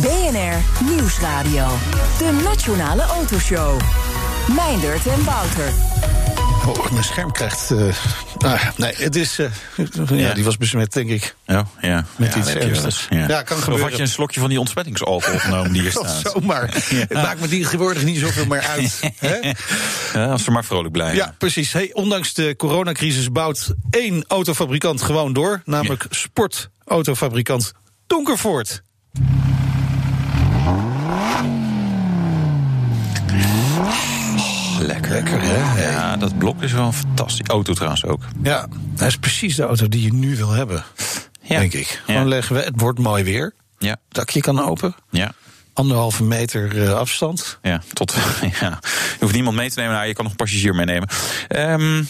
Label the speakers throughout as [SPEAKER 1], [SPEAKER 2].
[SPEAKER 1] BNR Nieuwsradio. De Nationale Autoshow. Meindert en Wouter.
[SPEAKER 2] Oh, mijn scherm krijgt. Uh, ah, nee, het is. Uh, ja, ja, die was besmet, denk ik.
[SPEAKER 3] Oh, ja.
[SPEAKER 2] Met iets ernstigs. Ja. ja, kan gebeuren.
[SPEAKER 3] Of had je een slokje van die ontsmettingsalcohol genomen die hier staat?
[SPEAKER 2] Zomaar. Het maakt me tegenwoordig niet zoveel meer uit. hè?
[SPEAKER 3] Ja, als ze maar vrolijk blijven.
[SPEAKER 2] Ja, precies. Hey, ondanks de coronacrisis bouwt één autofabrikant gewoon door. Namelijk sportautofabrikant Donkervoort.
[SPEAKER 3] Lekker.
[SPEAKER 2] Lekker, hè?
[SPEAKER 3] Ja, dat blok is wel een fantastische auto trouwens ook.
[SPEAKER 2] Ja, dat is precies de auto die je nu wil hebben.
[SPEAKER 3] Ja.
[SPEAKER 2] Denk ik. Gewoon leggen we, het wordt mooi weer.
[SPEAKER 3] Ja.
[SPEAKER 2] Dakje kan open.
[SPEAKER 3] Ja.
[SPEAKER 2] Anderhalve meter uh, afstand.
[SPEAKER 3] Ja, tot. Ja. Je hoeft niemand mee te nemen. Nou, je kan nog een passagier meenemen. Um,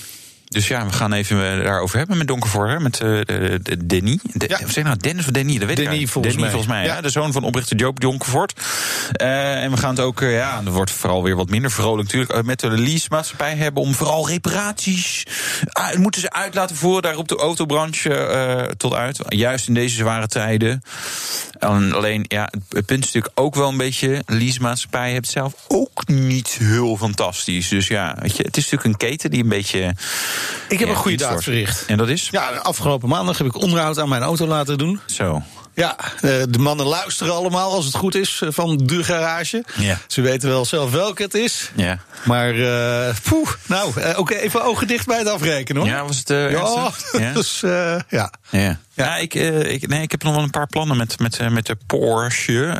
[SPEAKER 3] dus ja, we gaan even daarover hebben met Donkervoort. Met uh, de Denny. De, ja. Zeg nou Dennis of Denny? Dat weet
[SPEAKER 2] Denny,
[SPEAKER 3] ik
[SPEAKER 2] volgens
[SPEAKER 3] Denny,
[SPEAKER 2] mij.
[SPEAKER 3] volgens mij.
[SPEAKER 2] Ja.
[SPEAKER 3] Ja. De zoon van oprichter Joop Donkervoort. Uh, en we gaan het ook, uh, ja, er wordt vooral weer wat minder vrolijk natuurlijk. met de leasemaatschappij hebben om vooral reparaties. Moeten ze uit laten voeren. Daar roept de autobranche tot uit. Juist in deze zware tijden. En alleen, ja, het punt is natuurlijk ook wel een beetje. Leasemaatschappij hebt zelf ook niet heel fantastisch. Dus ja, weet je, het is natuurlijk een keten die een beetje.
[SPEAKER 2] Ik heb
[SPEAKER 3] ja,
[SPEAKER 2] een goede daad verricht.
[SPEAKER 3] En dat is?
[SPEAKER 2] Ja, afgelopen maandag heb ik onderhoud aan mijn auto laten doen.
[SPEAKER 3] Zo.
[SPEAKER 2] Ja, de mannen luisteren allemaal als het goed is van de garage.
[SPEAKER 3] Ja.
[SPEAKER 2] Ze weten wel zelf welke het is.
[SPEAKER 3] Ja.
[SPEAKER 2] Maar, uh, poeh, nou, ook even ogen dicht bij het afrekenen hoor.
[SPEAKER 3] Ja, was het uh,
[SPEAKER 2] ja,
[SPEAKER 3] ja.
[SPEAKER 2] Dus, uh, ja.
[SPEAKER 3] Ja. Ja, ik, uh, ik, nee, ik heb nog wel een paar plannen met, met, uh, met de Porsche. Uh,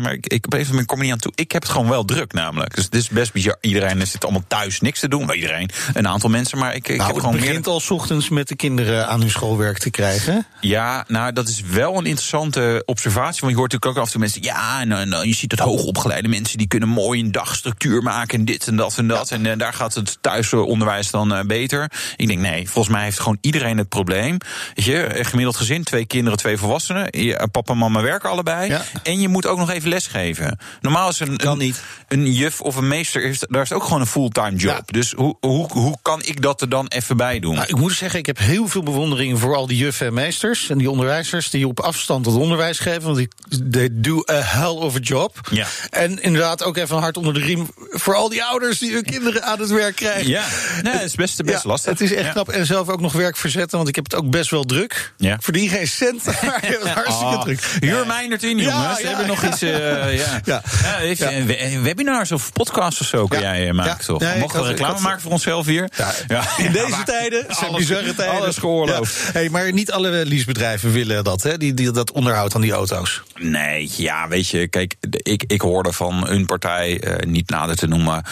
[SPEAKER 3] maar ik, ik op een kom er niet aan toe. Ik heb het gewoon wel druk namelijk. Dus het is best bizar. Iedereen zit allemaal thuis niks te doen. Maar iedereen, een aantal mensen. Maar ik, ik
[SPEAKER 2] nou,
[SPEAKER 3] heb gewoon
[SPEAKER 2] het begint
[SPEAKER 3] meer...
[SPEAKER 2] al 's ochtends met de kinderen aan hun schoolwerk te krijgen.
[SPEAKER 3] Ja, nou, dat is wel een interessante observatie. Want je hoort natuurlijk ook af en toe mensen... Ja, en, en, je ziet dat hoogopgeleide mensen... die kunnen mooi een dagstructuur maken en dit en dat en dat. Ja. En uh, daar gaat het thuisonderwijs dan uh, beter. Ik denk, nee, volgens mij heeft gewoon iedereen het probleem. Weet je, gemiddeld gezin, twee kinderen, twee volwassenen. Je, papa en mama werken allebei.
[SPEAKER 2] Ja.
[SPEAKER 3] En je moet ook nog even lesgeven. Normaal is een, een,
[SPEAKER 2] niet.
[SPEAKER 3] een juf of een meester, is, daar is ook gewoon een fulltime job.
[SPEAKER 2] Ja.
[SPEAKER 3] Dus hoe, hoe, hoe kan ik dat er dan even bij doen?
[SPEAKER 2] Nou, ik moet zeggen, ik heb heel veel bewondering voor al die juffen en meesters en die onderwijzers die op afstand het onderwijs geven. Want die they do a hell of a job.
[SPEAKER 3] Ja.
[SPEAKER 2] En inderdaad ook even hart onder de riem voor al die ouders die hun kinderen aan het werk krijgen.
[SPEAKER 3] Ja, nee, het is best, best
[SPEAKER 2] Ja,
[SPEAKER 3] lastig.
[SPEAKER 2] Het is echt knap. En zelf ook nog werk verzetten, want ik heb het ook best wel druk.
[SPEAKER 3] Ja.
[SPEAKER 2] Ik verdien geen cent, maar het hartstikke
[SPEAKER 3] Oh,
[SPEAKER 2] druk.
[SPEAKER 3] Huur mij in, jongens.
[SPEAKER 2] ja,
[SPEAKER 3] We hebben nog iets. eh, ja. Webinars of podcasts of zo kun jij eh, maken, toch?
[SPEAKER 2] Nee, ik
[SPEAKER 3] Mogen we reclame maken voor onszelf hier?
[SPEAKER 2] Ja, in deze tijden, zijn
[SPEAKER 3] alles-
[SPEAKER 2] bizarre tijden.
[SPEAKER 3] Alles geoorloofd.
[SPEAKER 2] Hey, maar niet alle leasebedrijven willen dat, hè? Die, die, dat onderhoud aan die auto's.
[SPEAKER 3] Nee, ja, weet je, kijk, ik, ik hoorde van een partij, eh, niet nader te noemen,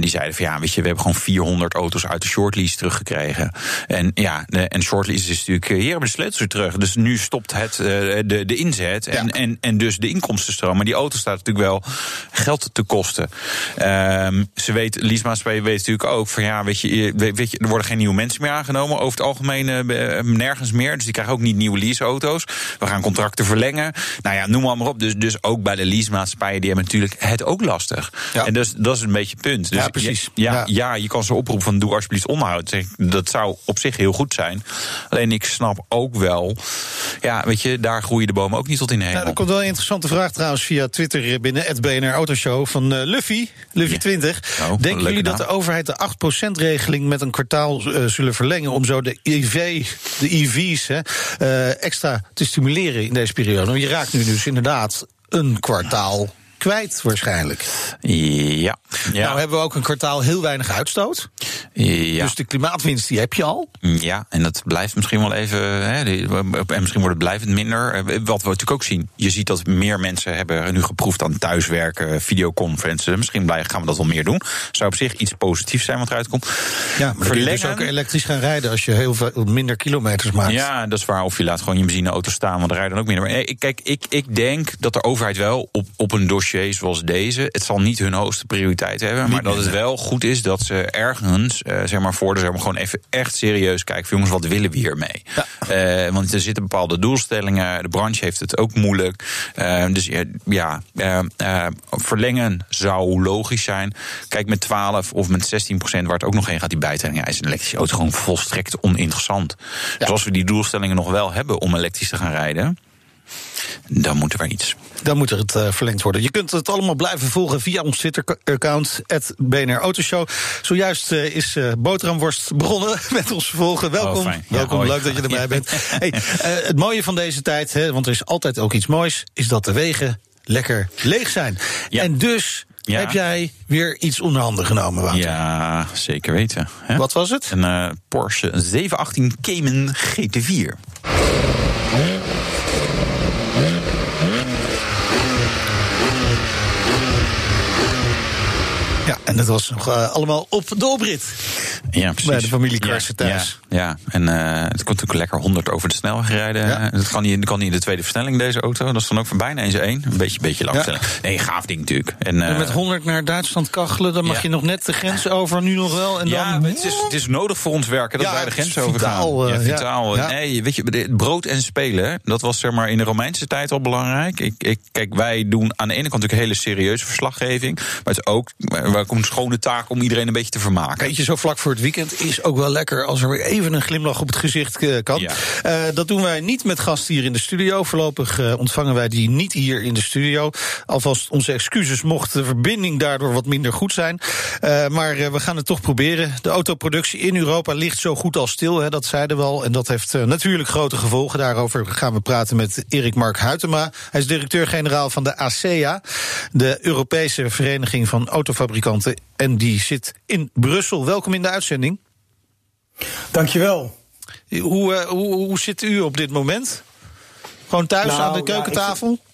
[SPEAKER 3] die zeiden van ja, weet je, we hebben gewoon 400 auto's uit de shortlease teruggekregen. En ja, de, en shortlease is natuurlijk, hier de sleutels terug. Dus nu stopt het, eh, de, de inzet en,
[SPEAKER 2] Ja.
[SPEAKER 3] en, en dus de inkomstenstroom. Maar die auto staat natuurlijk wel geld te kosten. Ehm, ze weet, leasemaatschappij weet natuurlijk ook van ja, weet je, weet je, er worden geen nieuwe mensen meer aangenomen over het algemeen eh, nergens meer. Dus die krijgen ook niet nieuwe leaseauto's. We gaan contracten verlengen. Nou ja, noem maar, maar op. Dus, dus ook bij de leasemaatschappijen, die hebben natuurlijk het ook lastig.
[SPEAKER 2] Ja.
[SPEAKER 3] En dus, dat is een beetje het punt. Dus
[SPEAKER 2] Ja, precies.
[SPEAKER 3] Ja,
[SPEAKER 2] Ja.
[SPEAKER 3] ja. je kan ze oproepen van doe alsjeblieft onderhoud. Dat zou op zich heel goed zijn. Alleen ik snap ook wel, ja, weet je, daar groeien de bomen ook niet tot in de hemel.
[SPEAKER 2] Nou, er komt wel een interessante vraag trouwens via Twitter binnen. Het BNR Autoshow van eh, Luffy, Luffy 20.
[SPEAKER 3] Oh,
[SPEAKER 2] Denken
[SPEAKER 3] leuke
[SPEAKER 2] jullie dat de overheid de 8%-regeling met een kwartaal eh, zullen verlengen... om zo de, EV, de EV's hè, eh, extra te stimuleren in deze periode? Want je raakt nu dus inderdaad een kwartaal kwijt waarschijnlijk.
[SPEAKER 3] Ja. Ja.
[SPEAKER 2] Nou hebben we ook een kwartaal heel weinig uitstoot.
[SPEAKER 3] ja.
[SPEAKER 2] Dus de klimaatwinst die heb je al.
[SPEAKER 3] Ja, en dat blijft misschien wel even. Hè, en misschien wordt het blijvend minder. Eh, Wat we natuurlijk ook zien. Je ziet dat meer mensen hebben nu geproefd aan thuiswerken, videoconferences. Misschien gaan we dat wel meer doen. Zou op zich iets positiefs zijn wat eruit komt.
[SPEAKER 2] Ja, maar kun je dus ook elektrisch gaan rijden als je heel veel minder kilometers maakt.
[SPEAKER 3] Ja, dat is waar. Of je laat gewoon je benzineauto staan, want er rijden dan ook minder. Maar eh, ik- kijk, ik, ik denk dat de overheid wel op, op een dossier dossier zoals deze. Het zal niet hun hoogste prioriteit hebben. Maar dat het wel goed is dat ze ergens, uh, zeg maar, voor de zeg maar, gewoon even echt serieus kijken. Jongens, wat willen we hiermee? Ja. Uh, want er zitten bepaalde doelstellingen. De branche heeft het ook moeilijk. Uh, dus ja, verlengen zou logisch zijn. Kijk, met 12 of met 16 procent, waar het ook nog heen gaat, die bijtelling, ja, is een elektrische auto gewoon volstrekt oninteressant. Ja. Dus als we die doelstellingen nog wel hebben om elektrisch te gaan rijden dan moet er weer iets.
[SPEAKER 2] Dan moet er het uh, verlengd worden. Je kunt het allemaal blijven volgen via ons Twitter-account, BNR Autoshow. Zojuist uh, is uh, Boterhamworst begonnen met ons volgen. Welkom, oh, welkom ja, leuk dat je erbij ja. bent. Hey, het mooie van deze tijd, hè, want er is altijd ook iets moois, is dat de wegen lekker leeg zijn. Ja. En dus ja. Heb jij weer iets onder handen genomen, Wouter?
[SPEAKER 3] Ja, zeker weten. Hè?
[SPEAKER 2] Wat was het?
[SPEAKER 3] Een uh, Porsche 718 Cayman GT4.
[SPEAKER 2] Ja, en dat was nog uh, allemaal op de oprit.
[SPEAKER 3] Ja, precies.
[SPEAKER 2] Bij de familie Karsen thuis.
[SPEAKER 3] Ja, ja. en uh, het komt natuurlijk lekker 100 over de snelweg rijden. Ja. Dat kan niet, kan niet in de tweede versnelling, deze auto. Dat is dan ook van bijna eens één. Een beetje, beetje lang ja. Nee, gaaf ding natuurlijk.
[SPEAKER 2] En, uh, en, met 100 naar Duitsland kachelen, dan mag je nog net de grens over, nu nog wel. En
[SPEAKER 3] ja,
[SPEAKER 2] dan...
[SPEAKER 3] het, is, het is nodig voor ons werken dat wij de grens over gaan. ja, vitaal. Nee, weet je, brood en spelen, dat was zeg maar in de Romeinse tijd al belangrijk. Ik, ik, kijk, wij doen aan de ene kant natuurlijk hele serieuze verslaggeving. Maar het is ook, waar komt schone taak om iedereen een beetje te vermaken.
[SPEAKER 2] Weet je, zo vlak voor het weekend is ook wel lekker als er weer even een glimlach op het gezicht uh, kan. Ja. Uh, dat doen wij niet met gasten hier in de studio. Voorlopig uh, ontvangen wij die niet hier in de studio. Alvast onze excuses mocht de verbinding daardoor wat minder goed zijn. maar we gaan het toch proberen. De autoproductie in Europa ligt zo goed als stil, hè, dat zeiden we al. En dat heeft natuurlijk grote gevolgen. Daarover gaan we praten met Erik Mark Huytema. Hij is directeur-generaal van de ACEA, de Europese Vereniging van Autofabrikanten. En die zit in Brussel. Welkom in de uitzending.
[SPEAKER 4] Dankjewel.
[SPEAKER 2] Hoe, uh, hoe, hoe zit u op dit moment? Gewoon thuis nou, aan de keukentafel? Ja,
[SPEAKER 4] ik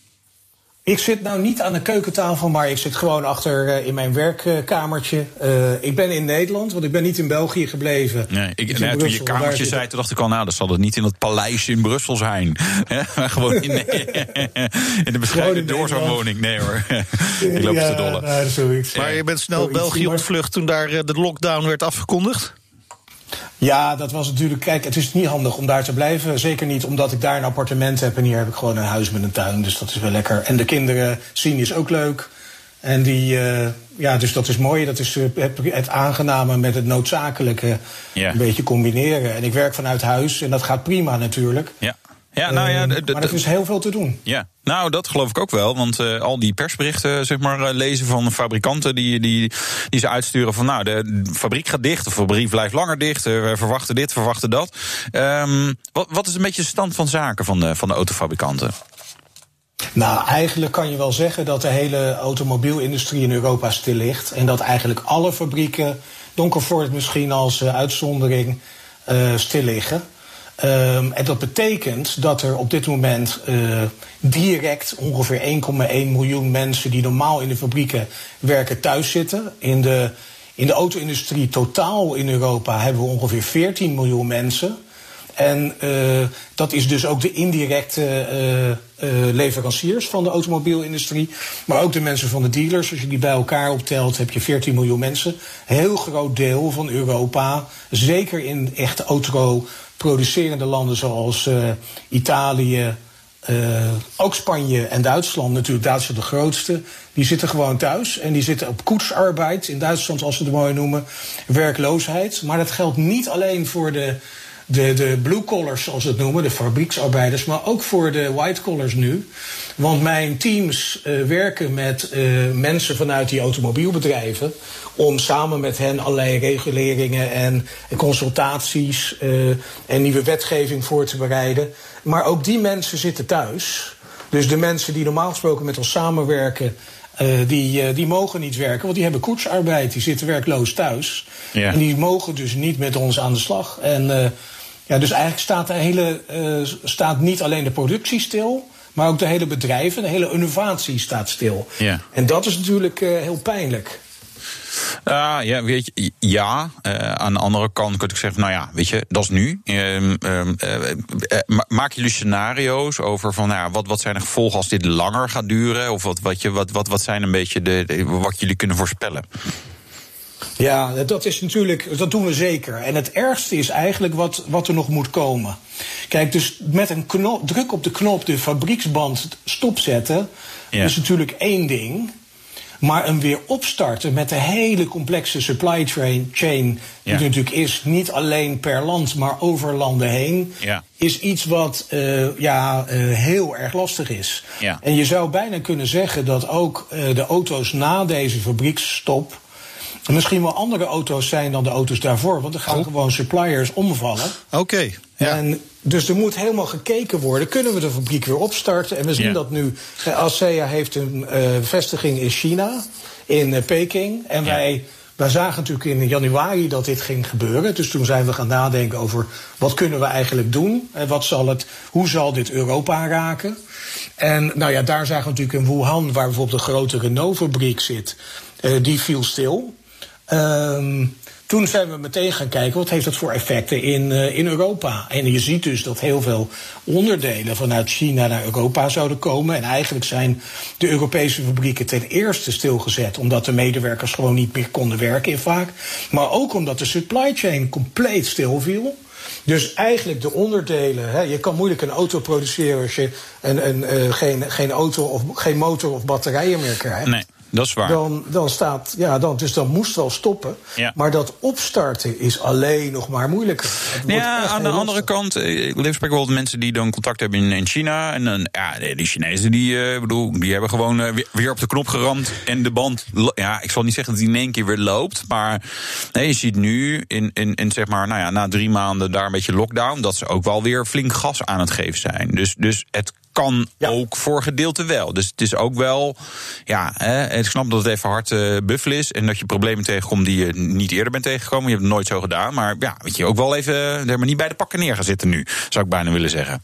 [SPEAKER 4] zit nou niet aan de keukentafel, maar ik zit gewoon achter uh, in mijn werkkamertje. Uh, ik ben in Nederland, want ik ben niet in België gebleven.
[SPEAKER 3] Nee, ik, nou, toen je kamertje zei, toen dacht ik al, nou, dat zal het niet in dat paleis in Brussel zijn. maar gewoon in, in de bescheiden doorzoonwoning. Nee hoor, ik loop ja, te dolle.
[SPEAKER 4] Nou.
[SPEAKER 2] Maar je bent snel België ontvlucht toen daar de lockdown werd afgekondigd?
[SPEAKER 4] Ja, dat was natuurlijk. Kijk, het is niet handig om daar te blijven. Zeker niet omdat ik daar een appartement heb en hier heb ik gewoon een huis met een tuin. Dus dat is wel lekker. En de kinderen zien is ook leuk. En die, uh, ja, dus dat is mooi. Dat is het, het aangename met het noodzakelijke yeah. een beetje combineren. En ik werk vanuit huis en dat gaat prima natuurlijk.
[SPEAKER 3] Ja. Ja, nou ja,
[SPEAKER 4] uh, maar er is heel veel te doen.
[SPEAKER 3] Ja, nou, dat geloof ik ook wel. Want uh, al die persberichten, zeg maar, uh, lezen van fabrikanten die, die, die ze uitsturen van nou, de fabriek gaat dicht, of de fabriek blijft langer dicht, uh, we verwachten dit, verwachten dat. Um, wat, wat is een beetje de stand van zaken van de, van de autofabrikanten?
[SPEAKER 4] Nou, eigenlijk kan je wel zeggen dat de hele automobielindustrie in Europa stil ligt. En dat eigenlijk alle fabrieken, Donkervoort misschien als uitzondering, stil liggen. Um, en dat betekent dat er op dit moment uh, direct ongeveer 1,1 miljoen mensen die normaal in de fabrieken werken thuis zitten. In de, in de auto-industrie totaal in Europa hebben we ongeveer 14 miljoen mensen. En uh, dat is dus ook de indirecte uh, leveranciers van de automobielindustrie. Maar ook de mensen van de dealers. Als je die bij elkaar optelt, heb je 14 miljoen mensen. Heel groot deel van Europa. Zeker in echte auto producerende landen zoals Italië, ook Spanje en Duitsland, natuurlijk Duitsland de grootste, die zitten gewoon thuis en die zitten op koetsarbeid in Duitsland, zoals ze het mooi noemen, werkloosheid. Maar dat geldt niet alleen voor de, de, de blue collars, zoals het noemen, de fabrieksarbeiders, maar ook voor de white collars nu. Want mijn teams uh, werken met mensen vanuit die automobielbedrijven om samen met hen allerlei reguleringen en, consultaties uh, en nieuwe wetgeving voor te bereiden. Maar ook die mensen zitten thuis. Dus de mensen die normaal gesproken met ons samenwerken, uh, die, uh, die mogen niet werken, want die hebben koetsarbeid, die zitten werkloos thuis. Ja. En die mogen dus niet met ons aan de slag. En uh, ja, dus eigenlijk staat, de hele, staat niet alleen de productie stil, maar ook de hele bedrijven, de hele innovatie staat stil. Ja. En dat is natuurlijk heel pijnlijk.
[SPEAKER 3] Uh, ja, weet je, ja. Uh, aan de andere kant kun ik zeggen, nou ja, weet je, dat is nu. Uh, maak jullie scenario's over van, nou ja, wat, wat zijn de gevolgen als dit langer gaat duren? Of wat, wat, je, wat, wat, wat zijn een beetje de, de wat jullie kunnen voorspellen?
[SPEAKER 4] Ja, dat is natuurlijk, dat doen we zeker. En het ergste is eigenlijk wat, wat er nog moet komen. Kijk, dus met een knop, druk op de knop de fabrieksband stopzetten, ja. is natuurlijk één ding. Maar hem weer opstarten met de hele complexe supply chain, chain die er natuurlijk is, niet alleen per land, maar over landen heen,
[SPEAKER 3] ja.
[SPEAKER 4] is iets wat uh, ja, uh, heel erg lastig is. En je zou bijna kunnen zeggen dat ook uh, de auto's na deze fabrieksstop misschien wel andere auto's zijn dan de auto's daarvoor. Want er gaan oh. gewoon suppliers omvallen.
[SPEAKER 2] Oké. Okay, ja.
[SPEAKER 4] En dus er moet helemaal gekeken worden. Kunnen we de fabriek weer opstarten? En we zien dat nu. eh, ASEA heeft een eh, vestiging in China, in eh, Peking. En wij, wij zagen natuurlijk in januari dat dit ging gebeuren. Dus toen zijn we gaan nadenken over wat kunnen we eigenlijk doen? En wat zal het, hoe zal dit Europa raken? En nou ja, daar zagen we natuurlijk in Wuhan, waar bijvoorbeeld een grote Renault-fabriek zit, eh, die viel stil. Ehm, toen zijn we meteen gaan kijken wat heeft dat voor effecten in, eh, in Europa. En je ziet dus dat heel veel onderdelen vanuit China naar Europa zouden komen. En eigenlijk zijn de Europese fabrieken ten eerste stilgezet omdat de medewerkers gewoon niet meer konden werken vaak. Maar ook omdat de supply chain compleet stilviel. Dus eigenlijk de onderdelen. Hè, je kan moeilijk een auto produceren als je eh, geen, geen, auto of, geen motor of batterijen meer krijgt.
[SPEAKER 3] Nee, dat is waar.
[SPEAKER 4] Dan, dan staat, ja, dan, dus dan moest wel stoppen.
[SPEAKER 3] Ja.
[SPEAKER 4] Maar dat opstarten is alleen nog maar moeilijker.
[SPEAKER 3] Ja, aan de andere
[SPEAKER 4] lastig.
[SPEAKER 3] kant, eh, ik spreek wel met mensen die dan contact hebben in, in China. En dan, ja, de- die Chinezen, die, eh, bedoel, die hebben gewoon eh, weer, weer op de knop geramd. En de band, ja, ik zal niet zeggen dat die in één keer weer loopt. Maar nee, je ziet nu, in, in, in zeg maar, nou ja, na drie maanden daar een beetje lockdown, dat ze ook wel weer flink gas aan het geven zijn. Dus, dus het kan
[SPEAKER 4] Ja.
[SPEAKER 3] ook voor gedeelte wel. Dus het is ook wel, ja, hè, ik snap dat het even hard eh buffel is. En dat je problemen tegenkomt die je niet eerder bent tegengekomen. Je hebt het nooit zo gedaan. Maar ja, weet je, ook wel even er maar niet bij de pakken neer gaan zitten nu. Zou ik bijna willen zeggen.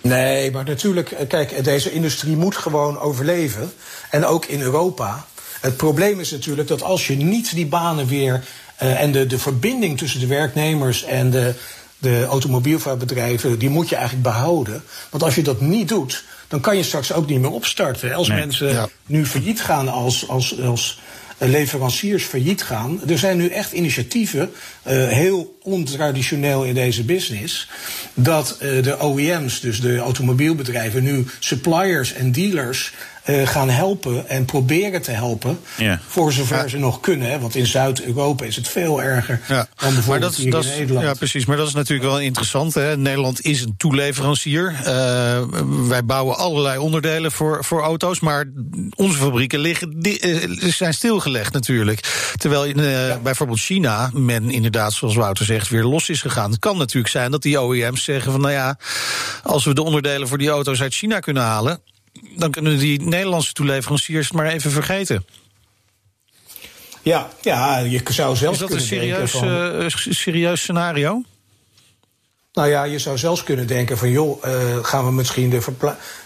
[SPEAKER 4] Nee, maar natuurlijk, eh, kijk, deze industrie moet gewoon overleven. En ook in Europa. Het probleem is natuurlijk dat als je niet die banen weer. eh, en de, de verbinding tussen de werknemers en de, de automobielbedrijven. die moet je eigenlijk behouden. Want als je dat niet doet. Dan kan je straks ook niet meer opstarten. Als
[SPEAKER 3] Nee,
[SPEAKER 4] mensen
[SPEAKER 2] ja.
[SPEAKER 4] nu failliet gaan als. als, als leveranciers failliet gaan. Er zijn nu echt initiatieven, eh, heel ontraditioneel in deze business, dat eh, de OEM's, dus de automobielbedrijven, nu suppliers en dealers eh, gaan helpen en proberen te helpen.
[SPEAKER 3] Ja.
[SPEAKER 4] Voor zover
[SPEAKER 2] Ja.
[SPEAKER 4] ze nog kunnen. Hè, want in Zuid-Europa is het veel erger
[SPEAKER 2] Ja,
[SPEAKER 4] dan
[SPEAKER 2] maar
[SPEAKER 4] bijvoorbeeld
[SPEAKER 2] dat, is-
[SPEAKER 4] hier
[SPEAKER 2] dat
[SPEAKER 4] in
[SPEAKER 2] is-
[SPEAKER 4] Nederland.
[SPEAKER 2] ja, precies. Maar dat is natuurlijk wel interessant. Hè. Nederland is een toeleverancier. Eh, wij bouwen allerlei onderdelen voor, voor auto's. Maar onze fabrieken liggen, di- eh, zijn stilgelegd natuurlijk. Terwijl in eh, bijvoorbeeld China, men inderdaad, zoals Wouter zegt, weer los is gegaan. Het kan natuurlijk zijn dat die OEM's zeggen van nou ja, als we de onderdelen voor die auto's uit China kunnen halen. Dan kunnen die Nederlandse toeleveranciers maar even vergeten.
[SPEAKER 4] Ja, ja, je zou zelfs
[SPEAKER 2] Is dat een serieus,
[SPEAKER 4] van-
[SPEAKER 2] eh, serieus scenario?
[SPEAKER 4] Nou ja, je zou zelfs kunnen denken van joh, eh, gaan we misschien de,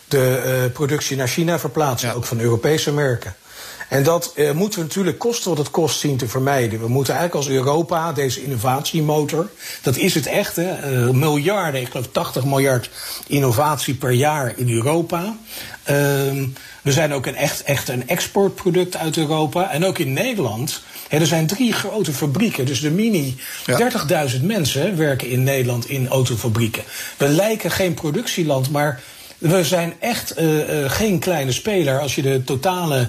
[SPEAKER 4] de eh, productie naar China verplaatsen,
[SPEAKER 2] Ja.
[SPEAKER 4] ook van Europese merken. En dat eh, moeten we natuurlijk kosten wat het kost zien te vermijden. We moeten eigenlijk als Europa deze innovatiemotor, dat is het echt, hè, eh, miljarden, ik geloof 80 miljard innovatie per jaar in Europa. Ehm, we zijn ook een echt, echt een exportproduct uit Europa. En ook in Nederland. Hè, er zijn drie grote fabrieken. Dus de Mini,
[SPEAKER 2] Ja.
[SPEAKER 4] 30.000 mensen werken in Nederland in autofabrieken. We lijken geen productieland, maar we zijn echt eh, geen kleine speler. Als je de totale,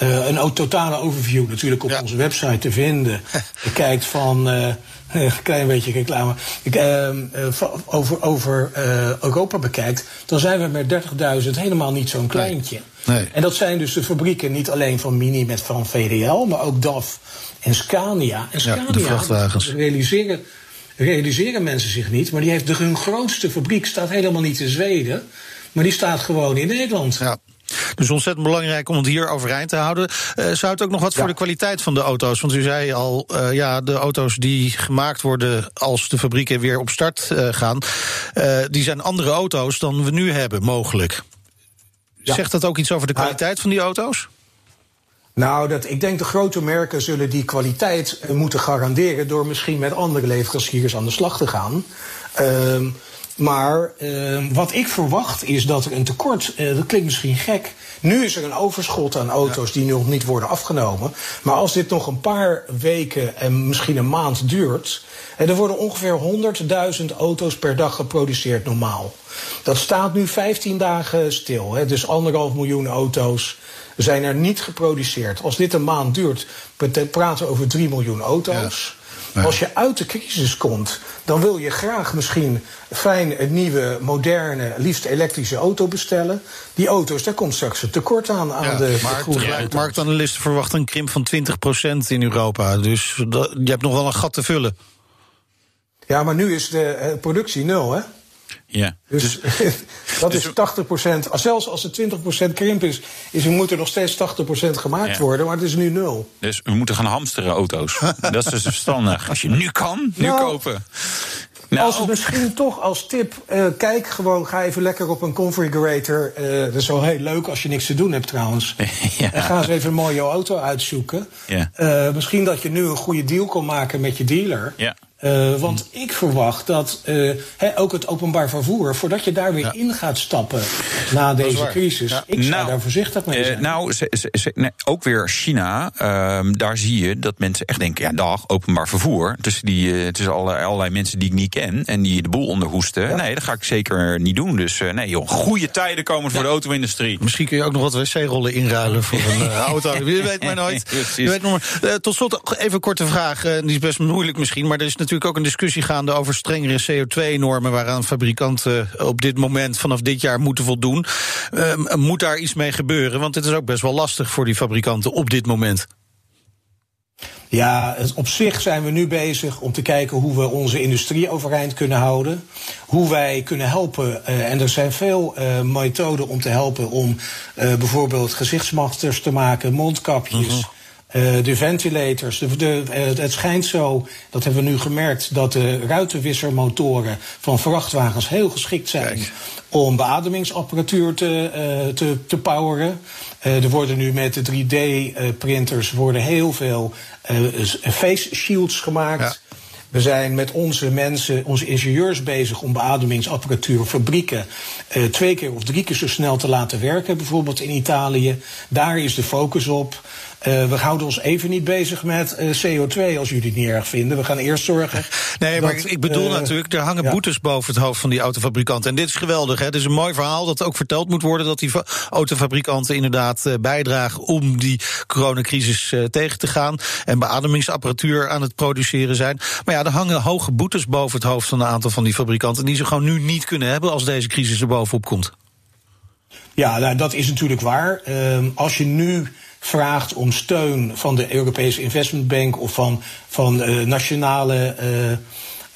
[SPEAKER 4] eh, een totale overview natuurlijk op
[SPEAKER 2] Ja.
[SPEAKER 4] onze website te vinden bekijkt van. eh, een klein beetje reclame. Ik, ehm, eh, over over eh, Europa bekijkt, dan zijn we met 30.000 helemaal niet zo'n kleintje.
[SPEAKER 2] Nee.
[SPEAKER 4] En dat zijn dus de fabrieken niet alleen van Mini met van VDL, maar ook DAF en Scania. En Scania,
[SPEAKER 2] de vrachtwagens.
[SPEAKER 4] realiseren mensen zich niet, maar die heeft de, hun grootste fabriek staat helemaal niet in Zweden, maar die staat gewoon in Nederland.
[SPEAKER 2] Ja. Dus ontzettend belangrijk om het hier overeind te houden. Eh, zou het ook nog wat voor de kwaliteit van de auto's? Want u zei al, eh, ja, de auto's die gemaakt worden als de fabrieken weer op start eh, gaan, die zijn andere auto's dan we nu hebben, mogelijk.
[SPEAKER 4] Ja.
[SPEAKER 2] Zegt dat ook iets over de kwaliteit van die auto's?
[SPEAKER 4] Nou, dat, ik denk de grote merken zullen die kwaliteit moeten garanderen door misschien met andere leveranciers aan de slag te gaan. Ehm, maar ehm, wat ik verwacht is dat er een tekort, eh, dat klinkt misschien gek. Nu is er een overschot aan auto's die nog niet worden afgenomen. Maar als dit nog een paar weken en misschien een maand duurt. En er worden ongeveer 100.000 auto's per dag geproduceerd normaal. Dat staat nu 15 dagen stil. Hè, dus anderhalf miljoen auto's zijn er niet geproduceerd. Als dit een maand duurt, praten we over 3 miljoen auto's. Ja. Als je uit de crisis komt, dan wil je graag misschien fijn een nieuwe, moderne, liefst elektrische auto bestellen. Die auto's, daar komt straks een tekort aan aan de,
[SPEAKER 2] de Marktanalisten verwachten een krimp van 20% in Europa. Dus dat, je hebt nog wel een gat te vullen.
[SPEAKER 4] Ja, maar nu is de eh, productie nul, hè?
[SPEAKER 3] Ja.
[SPEAKER 4] Dus, dus dat is 80 procent. Zelfs als het 20 procent krimp is, is er moet er nog steeds 80 procent gemaakt worden, maar het is nu nul.
[SPEAKER 3] Dus we moeten gaan hamsteren auto's. dat is dus verstandig. Als je nu kan, nu nou, kopen.
[SPEAKER 4] Nou, als misschien toch als tip, uh, kijk gewoon, ga even lekker op een configurator. Uh, dat is wel heel leuk als je niks te doen hebt trouwens. ja. En ga eens even een mooie auto uitzoeken. Ja. Uh, misschien dat je nu een goede deal kan maken met je dealer. Ja. Want ik verwacht dat ook het openbaar vervoer, voordat je daar weer ja. in gaat stappen na deze crisis, ja. ik zou nou, daar voorzichtig mee zijn.
[SPEAKER 3] Uh, nou, ze, ze, nee, ook weer China, ehm, daar zie je dat mensen echt denken: ja, dag, openbaar vervoer. Tussen, die, tussen allerlei, allerlei mensen die ik niet ken en die de boel onderhoesten. Nee, dat ga ik zeker niet doen. Dus nee, joh, goede tijden komen voor de auto-industrie.
[SPEAKER 2] Misschien kun je ook nog wat wc-rollen inruilen voor een auto. Je weet maar nooit. Je weet nog maar. tot slot even een korte vraag. die is best moeilijk misschien, maar er is natuurlijk natuurlijk ook een discussie gaande over strengere CO2-normen waaraan fabrikanten op dit moment vanaf dit jaar moeten voldoen. Uh, moet daar iets mee gebeuren? Want het is ook best wel lastig voor die fabrikanten op dit moment.
[SPEAKER 4] Ja, op zich zijn we nu bezig om te kijken hoe we onze industrie overeind kunnen houden. Hoe wij kunnen helpen. Uh, en er zijn veel uh, methoden om te helpen om uh, bijvoorbeeld gezichtsmaskers te maken, mondkapjes. -hmm. Uh, de ventilators. De, de, uh, het schijnt zo, dat hebben we nu gemerkt, dat de ruitenwissermotoren van vrachtwagens heel geschikt zijn Kijk. om beademingsapparatuur te, uh, te, te poweren. er worden nu met de 3D-printers worden heel veel face shields gemaakt. Ja. We zijn met onze mensen, onze ingenieurs bezig om beademingsapparatuur, fabrieken uh, twee keer of drie keer zo snel te laten werken, bijvoorbeeld in Italië. Daar is de focus op. Uh, we houden ons even niet bezig met uh, CO2 als jullie het niet erg vinden. We gaan eerst zorgen.
[SPEAKER 2] Nee, maar ik bedoel uh, natuurlijk, er hangen ja. boetes boven het hoofd van die autofabrikanten. En dit is geweldig. Hè? Het is een mooi verhaal dat ook verteld moet worden dat die autofabrikanten inderdaad bijdragen om die coronacrisis tegen te gaan. En beademingsapparatuur aan het produceren zijn. Maar ja, er hangen hoge boetes boven het hoofd van een aantal van die fabrikanten. die ze gewoon nu niet kunnen hebben als deze crisis er bovenop komt.
[SPEAKER 4] Ja, nou, dat is natuurlijk waar. Uh, als je nu vraagt om steun van de Europese Investment Bank of van, van uh, nationale. Uh,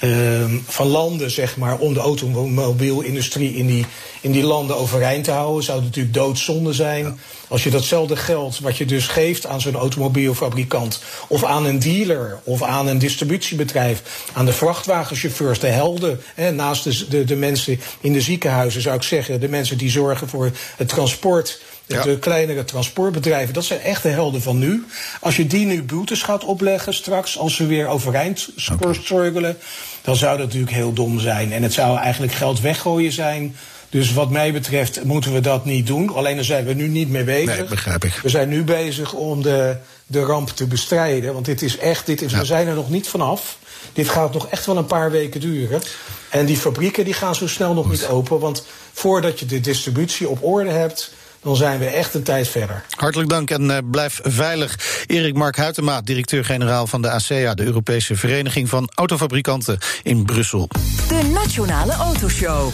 [SPEAKER 4] uh, van landen, zeg maar, om de automobielindustrie in die, in die landen overeind te houden, zou het natuurlijk doodzonde zijn. Ja. Als je datzelfde geld wat je dus geeft aan zo'n automobielfabrikant, of aan een dealer, of aan een distributiebedrijf, aan de vrachtwagenchauffeurs, de helden, hè, naast de, de, de mensen in de ziekenhuizen, zou ik zeggen, de mensen die zorgen voor het transport ja. De kleinere transportbedrijven, dat zijn echt de helden van nu. Als je die nu boetes gaat opleggen straks, als ze weer overeind struggelen, dan zou dat natuurlijk heel dom zijn. En het zou eigenlijk geld weggooien zijn. Dus wat mij betreft moeten we dat niet doen. Alleen daar zijn we nu niet mee bezig.
[SPEAKER 2] Nee, begrijp ik.
[SPEAKER 4] We zijn nu bezig om de, de ramp te bestrijden. Want dit is echt, dit is, ja. we zijn er nog niet vanaf. Dit gaat nog echt wel een paar weken duren. En die fabrieken die gaan zo snel nog niet open. Want voordat je de distributie op orde hebt dan zijn we echt een tijd verder.
[SPEAKER 2] Hartelijk dank en uh, blijf veilig. Erik Mark Huytema, directeur-generaal van de ACEA, de Europese Vereniging van Autofabrikanten in Brussel.
[SPEAKER 1] De Nationale Autoshow.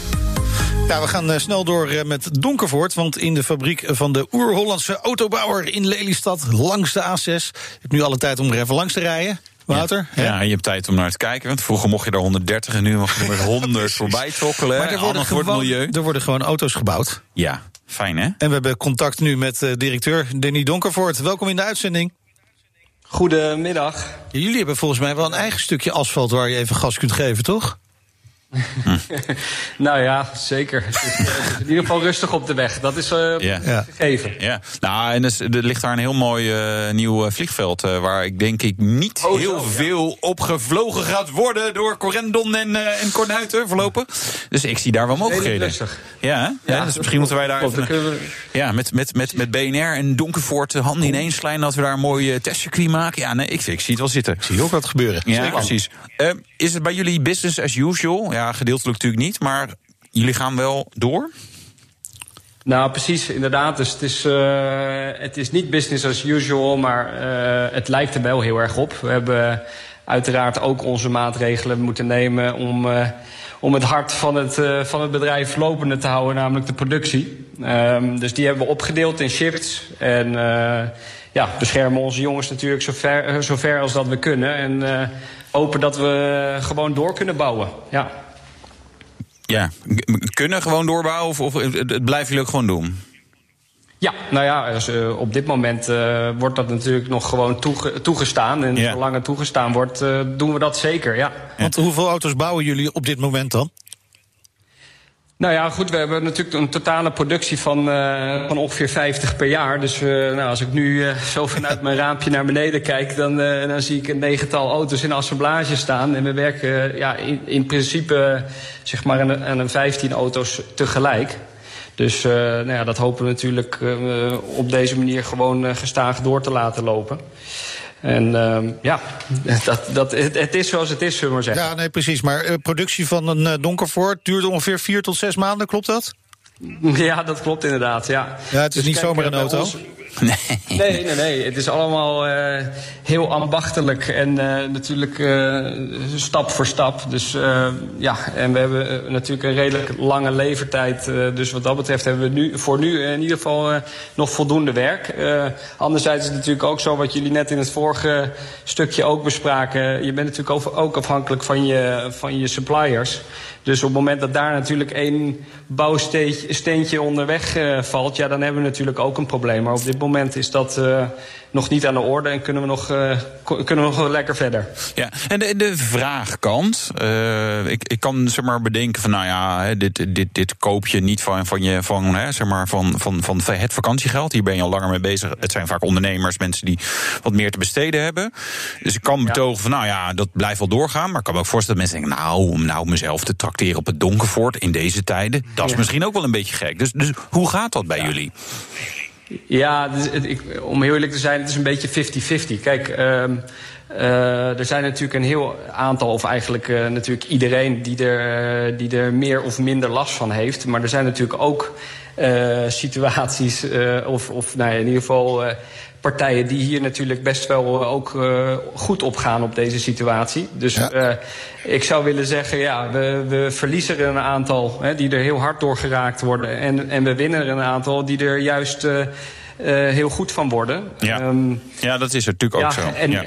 [SPEAKER 2] Ja, we gaan uh, snel door uh, met Donkervoort. Want in de fabriek van de Oer-Hollandse autobouwer in Lelystad, langs de A6. Je hebt nu alle tijd om er even langs te rijden. Wouter?
[SPEAKER 3] Ja, ja, je hebt tijd om naar te kijken. Want vroeger mocht je er 130 en nu mag je er met 100 voorbij trokkelen.
[SPEAKER 2] Maar er worden, gewoon, voor het milieu. er worden gewoon auto's gebouwd.
[SPEAKER 3] Ja, fijn hè?
[SPEAKER 2] En we hebben contact nu met uh, directeur Danny Donkervoort. Welkom in de uitzending.
[SPEAKER 5] Goedemiddag.
[SPEAKER 2] Jullie hebben volgens mij wel een eigen stukje asfalt waar je even gas kunt geven, toch?
[SPEAKER 5] nou ja, zeker. Het is, het is in ieder geval rustig op de weg. Dat is uh, gegeven.
[SPEAKER 3] Ja, nou, en dus, er ligt daar een heel mooi uh, nieuw vliegveld. Uh, waar ik denk ik niet oh, heel zo, veel ja. op gevlogen gaat worden door Corendon en, en Cornuiten voorlopen. Dus ik zie daar wel mogelijkheden.
[SPEAKER 5] Rustig.
[SPEAKER 3] Ja, ja, ja, dus misschien moeten wij daar even, we... ja, met, met, met, met BNR en Donkervoort handen ineens klein dat we daar een mooi testcircuit maken. Ja, nee, ik, ik zie het wel zitten.
[SPEAKER 2] Ik zie ook wat gebeuren.
[SPEAKER 3] Ja, precies. is het bij jullie business as usual? Ja, gedeeltelijk natuurlijk niet, maar jullie gaan wel door?
[SPEAKER 5] Nou, precies, inderdaad. Dus het is, uh, het is niet business as usual, maar uh, het lijkt er wel heel erg op. We hebben uiteraard ook onze maatregelen moeten nemen om, uh, om het hart van het, van het bedrijf lopende te houden, namelijk de productie. Um, dus die hebben we opgedeeld in shifts. En ja, beschermen onze jongens natuurlijk zo ver als dat we kunnen. En hopen dat we gewoon door kunnen bouwen. Ja.
[SPEAKER 3] Ja, kunnen gewoon doorbouwen of, of het blijven jullie ook gewoon doen?
[SPEAKER 5] Ja, nou ja, dus, uh, op dit moment uh, wordt dat natuurlijk nog gewoon toege toegestaan. En ja. zolang het toegestaan wordt, uh, doen we dat zeker, ja.
[SPEAKER 2] Want hoeveel auto's bouwen jullie op dit moment dan?
[SPEAKER 5] Nou ja, goed, we hebben natuurlijk een totale productie van, uh, van ongeveer 50 per jaar. Dus uh, nou, als ik nu uh, zo vanuit mijn raampje naar beneden kijk, dan, dan zie ik een negental auto's in assemblage staan. En we werken ja, in, in principe zeg maar aan, aan een 15 auto's tegelijk. Dus nou ja, dat hopen we natuurlijk op deze manier gewoon gestaag door te laten lopen. En uh, ja, dat, dat, het, het, is zoals het is, zullen we maar zeggen.
[SPEAKER 2] Ja, nee, precies. Maar uh, productie van een uh, Donkervoort duurt ongeveer vier tot zes maanden, klopt dat?
[SPEAKER 5] Ja, dat klopt inderdaad, ja.
[SPEAKER 2] Ja, het is dus niet kijk, zomaar een auto. Ons,
[SPEAKER 5] Nee. nee, nee, nee. Het is allemaal uh, heel ambachtelijk en uh, natuurlijk uh, stap voor stap. Dus ja, en we hebben natuurlijk een redelijk lange levertijd. dus wat dat betreft hebben we nu voor nu in ieder geval nog voldoende werk. anderzijds is het natuurlijk ook zo, wat jullie net in het vorige stukje ook bespraken. Je bent natuurlijk ook afhankelijk van je, van je suppliers. Dus op het moment dat daar natuurlijk één bouwsteentje onderweg valt, ja, dan hebben we natuurlijk ook een probleem. Maar op dit moment is dat uh, nog niet aan de orde en kunnen we nog, uh, kunnen we nog lekker verder.
[SPEAKER 3] Ja, en de, de vraagkant. ik, ik kan zeg maar bedenken van, nou ja, dit, dit, dit koop je niet van, van, je, van, hè, zeg maar van, van, van het vakantiegeld. Hier ben je al langer mee bezig. Het zijn vaak ondernemers, mensen die wat meer te besteden hebben. Dus ik kan betogen van, nou ja, dat blijft wel doorgaan. Maar ik kan me ook voorstellen dat mensen denken, nou, om nou mezelf te tracteren op het Donkervoort in deze tijden, dat is ja. misschien ook wel een beetje gek. Dus, dus hoe gaat dat bij ja. jullie?
[SPEAKER 5] Ja, ik, om heel eerlijk te zijn, het is een beetje 50-50. Kijk, um, uh, er zijn natuurlijk een heel aantal, of eigenlijk uh, natuurlijk iedereen die er, uh, die er meer of minder last van heeft. Maar er zijn natuurlijk ook situaties, of, of nou ja, in ieder geval partijen die hier natuurlijk best wel ook uh, goed opgaan op deze situatie. Dus ja. uh, ik zou willen zeggen, ja, we, we verliezen er een aantal hè, die er heel hard door geraakt worden. En, en we winnen er een aantal die er juist uh, heel goed van worden.
[SPEAKER 3] Ja, um, ja dat is natuurlijk ook
[SPEAKER 5] ja,
[SPEAKER 3] zo.
[SPEAKER 5] En,
[SPEAKER 3] ja.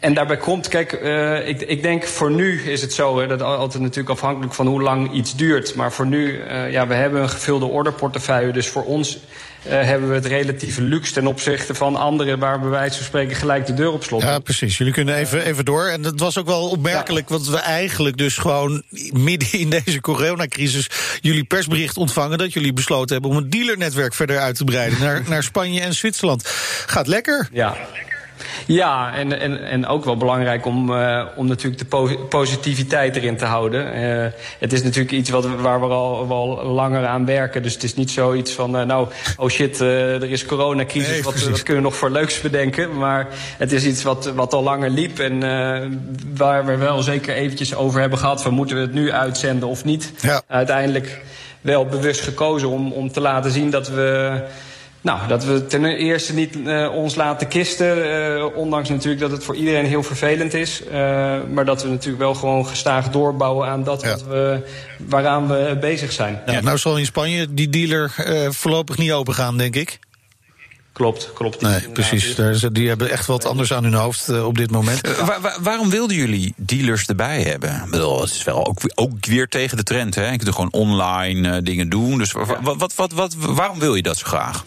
[SPEAKER 5] En daarbij komt, kijk, uh, ik, ik denk voor nu is het zo, hè, dat altijd natuurlijk afhankelijk van hoe lang iets duurt. Maar voor nu, uh, ja, we hebben een gevulde orderportefeuille. Dus voor ons uh, hebben we het relatieve luxe ten opzichte van anderen waar bij wijze van spreken gelijk de deur op slot.
[SPEAKER 2] Ja, precies. Jullie kunnen even, even door. En dat was ook wel opmerkelijk, ja. want we eigenlijk dus gewoon midden in deze coronacrisis jullie persbericht ontvangen dat jullie besloten hebben om het dealernetwerk verder uit te breiden naar, naar Spanje en Zwitserland. Gaat lekker.
[SPEAKER 5] Ja. Ja, en, en, en ook wel belangrijk om, uh, om natuurlijk de po positiviteit erin te houden. Uh, het is natuurlijk iets wat, waar we al wel langer aan werken. Dus het is niet zoiets van, uh, nou, oh shit, er is coronacrisis, nee, wat, wat kunnen we nog voor leuks bedenken? Maar het is iets wat, wat al langer liep en waar we wel zeker eventjes over hebben gehad... van moeten we het nu uitzenden of niet?
[SPEAKER 2] Ja.
[SPEAKER 5] Uiteindelijk wel bewust gekozen om, om te laten zien dat we... Nou, dat we ten eerste niet uh, ons laten kisten. Uh, ondanks natuurlijk dat het voor iedereen heel vervelend is. Uh, maar dat we natuurlijk wel gewoon gestaag doorbouwen aan dat
[SPEAKER 2] Ja.
[SPEAKER 5] wat we, waaraan we bezig zijn.
[SPEAKER 2] Ja, nou zal in Spanje die dealer eh, voorlopig niet open gaan, denk ik.
[SPEAKER 5] Klopt, klopt.
[SPEAKER 2] Nee, precies. Daar Die hebben echt wat anders aan hun hoofd eh, op dit moment.
[SPEAKER 3] Eh, wa- wa- waarom wilden jullie dealers erbij hebben? Ik bedoel, het is wel ook, ook weer tegen de trend. Hè? Je kunt gewoon online eh, dingen doen. Dus wa- wa- wat, wat, wat, waarom wil je dat zo graag?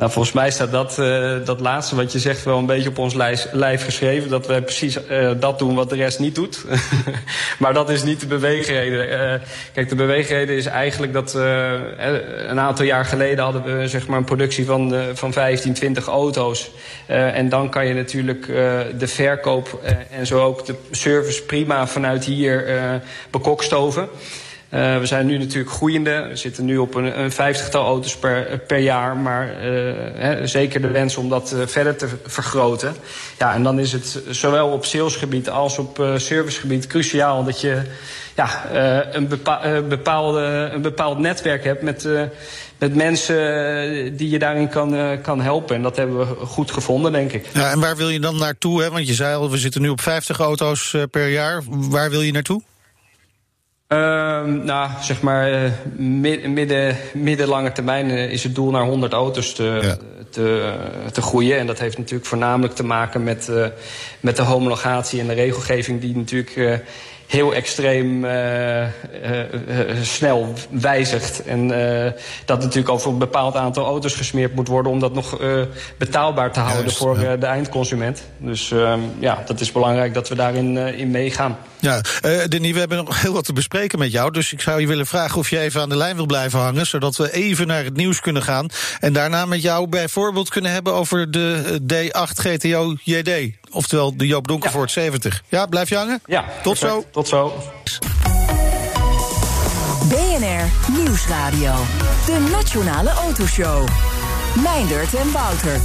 [SPEAKER 5] Nou, volgens mij staat dat, uh, dat laatste wat je zegt wel een beetje op ons lijf, geschreven. Dat wij precies uh, dat doen wat de rest niet doet. maar dat is niet de beweegreden. Uh, kijk, de beweegreden is eigenlijk dat een aantal jaar geleden hadden we zeg maar een productie van, van 15, 20 auto's. en dan kan je natuurlijk de verkoop en zo ook de service prima vanuit hier bekokstoven. Uh, we zijn nu natuurlijk groeiende. We zitten nu op een, een vijftigtal auto's per, per jaar. Maar uh, hè, zeker de wens om dat uh, verder te vergroten. Ja, en dan is het zowel op salesgebied als op servicegebied cruciaal dat je ja, een, bepa bepaalde, een bepaald netwerk hebt met, met mensen die je daarin kan, kan helpen. En dat hebben we goed gevonden, denk ik.
[SPEAKER 2] Ja, en waar wil je dan naartoe? Hè? Want je zei al, we zitten nu op 50 auto's per jaar. Waar wil je naartoe?
[SPEAKER 5] Uh, nou, zeg maar, uh, midden, middellange termijn uh, is het doel naar 100 auto's te, ja. te, te, groeien. En dat heeft natuurlijk voornamelijk te maken met, uh, met de homologatie en de regelgeving die natuurlijk heel extreem uh, uh, snel wijzigt. En uh, dat natuurlijk over een bepaald aantal auto's gesmeerd moet worden... om dat nog betaalbaar te houden Juist, voor ja. de eindconsument. Dus ehm, ja, dat is belangrijk dat we daarin in meegaan.
[SPEAKER 2] Ja, Denis, we hebben nog heel wat te bespreken met jou. Dus ik zou je willen vragen of je even aan de lijn wil blijven hangen... zodat we even naar het nieuws kunnen gaan. En daarna met jou bijvoorbeeld kunnen hebben over de D8 GTO JD. Oftewel de Joop Donkervoort ja. 70. Ja, blijf je hangen?
[SPEAKER 5] Ja,
[SPEAKER 2] tot
[SPEAKER 5] perfect.
[SPEAKER 2] zo.
[SPEAKER 5] Tot zo.
[SPEAKER 1] BNR Nieuwsradio. De Nationale Autoshow. Meindert en Wouter.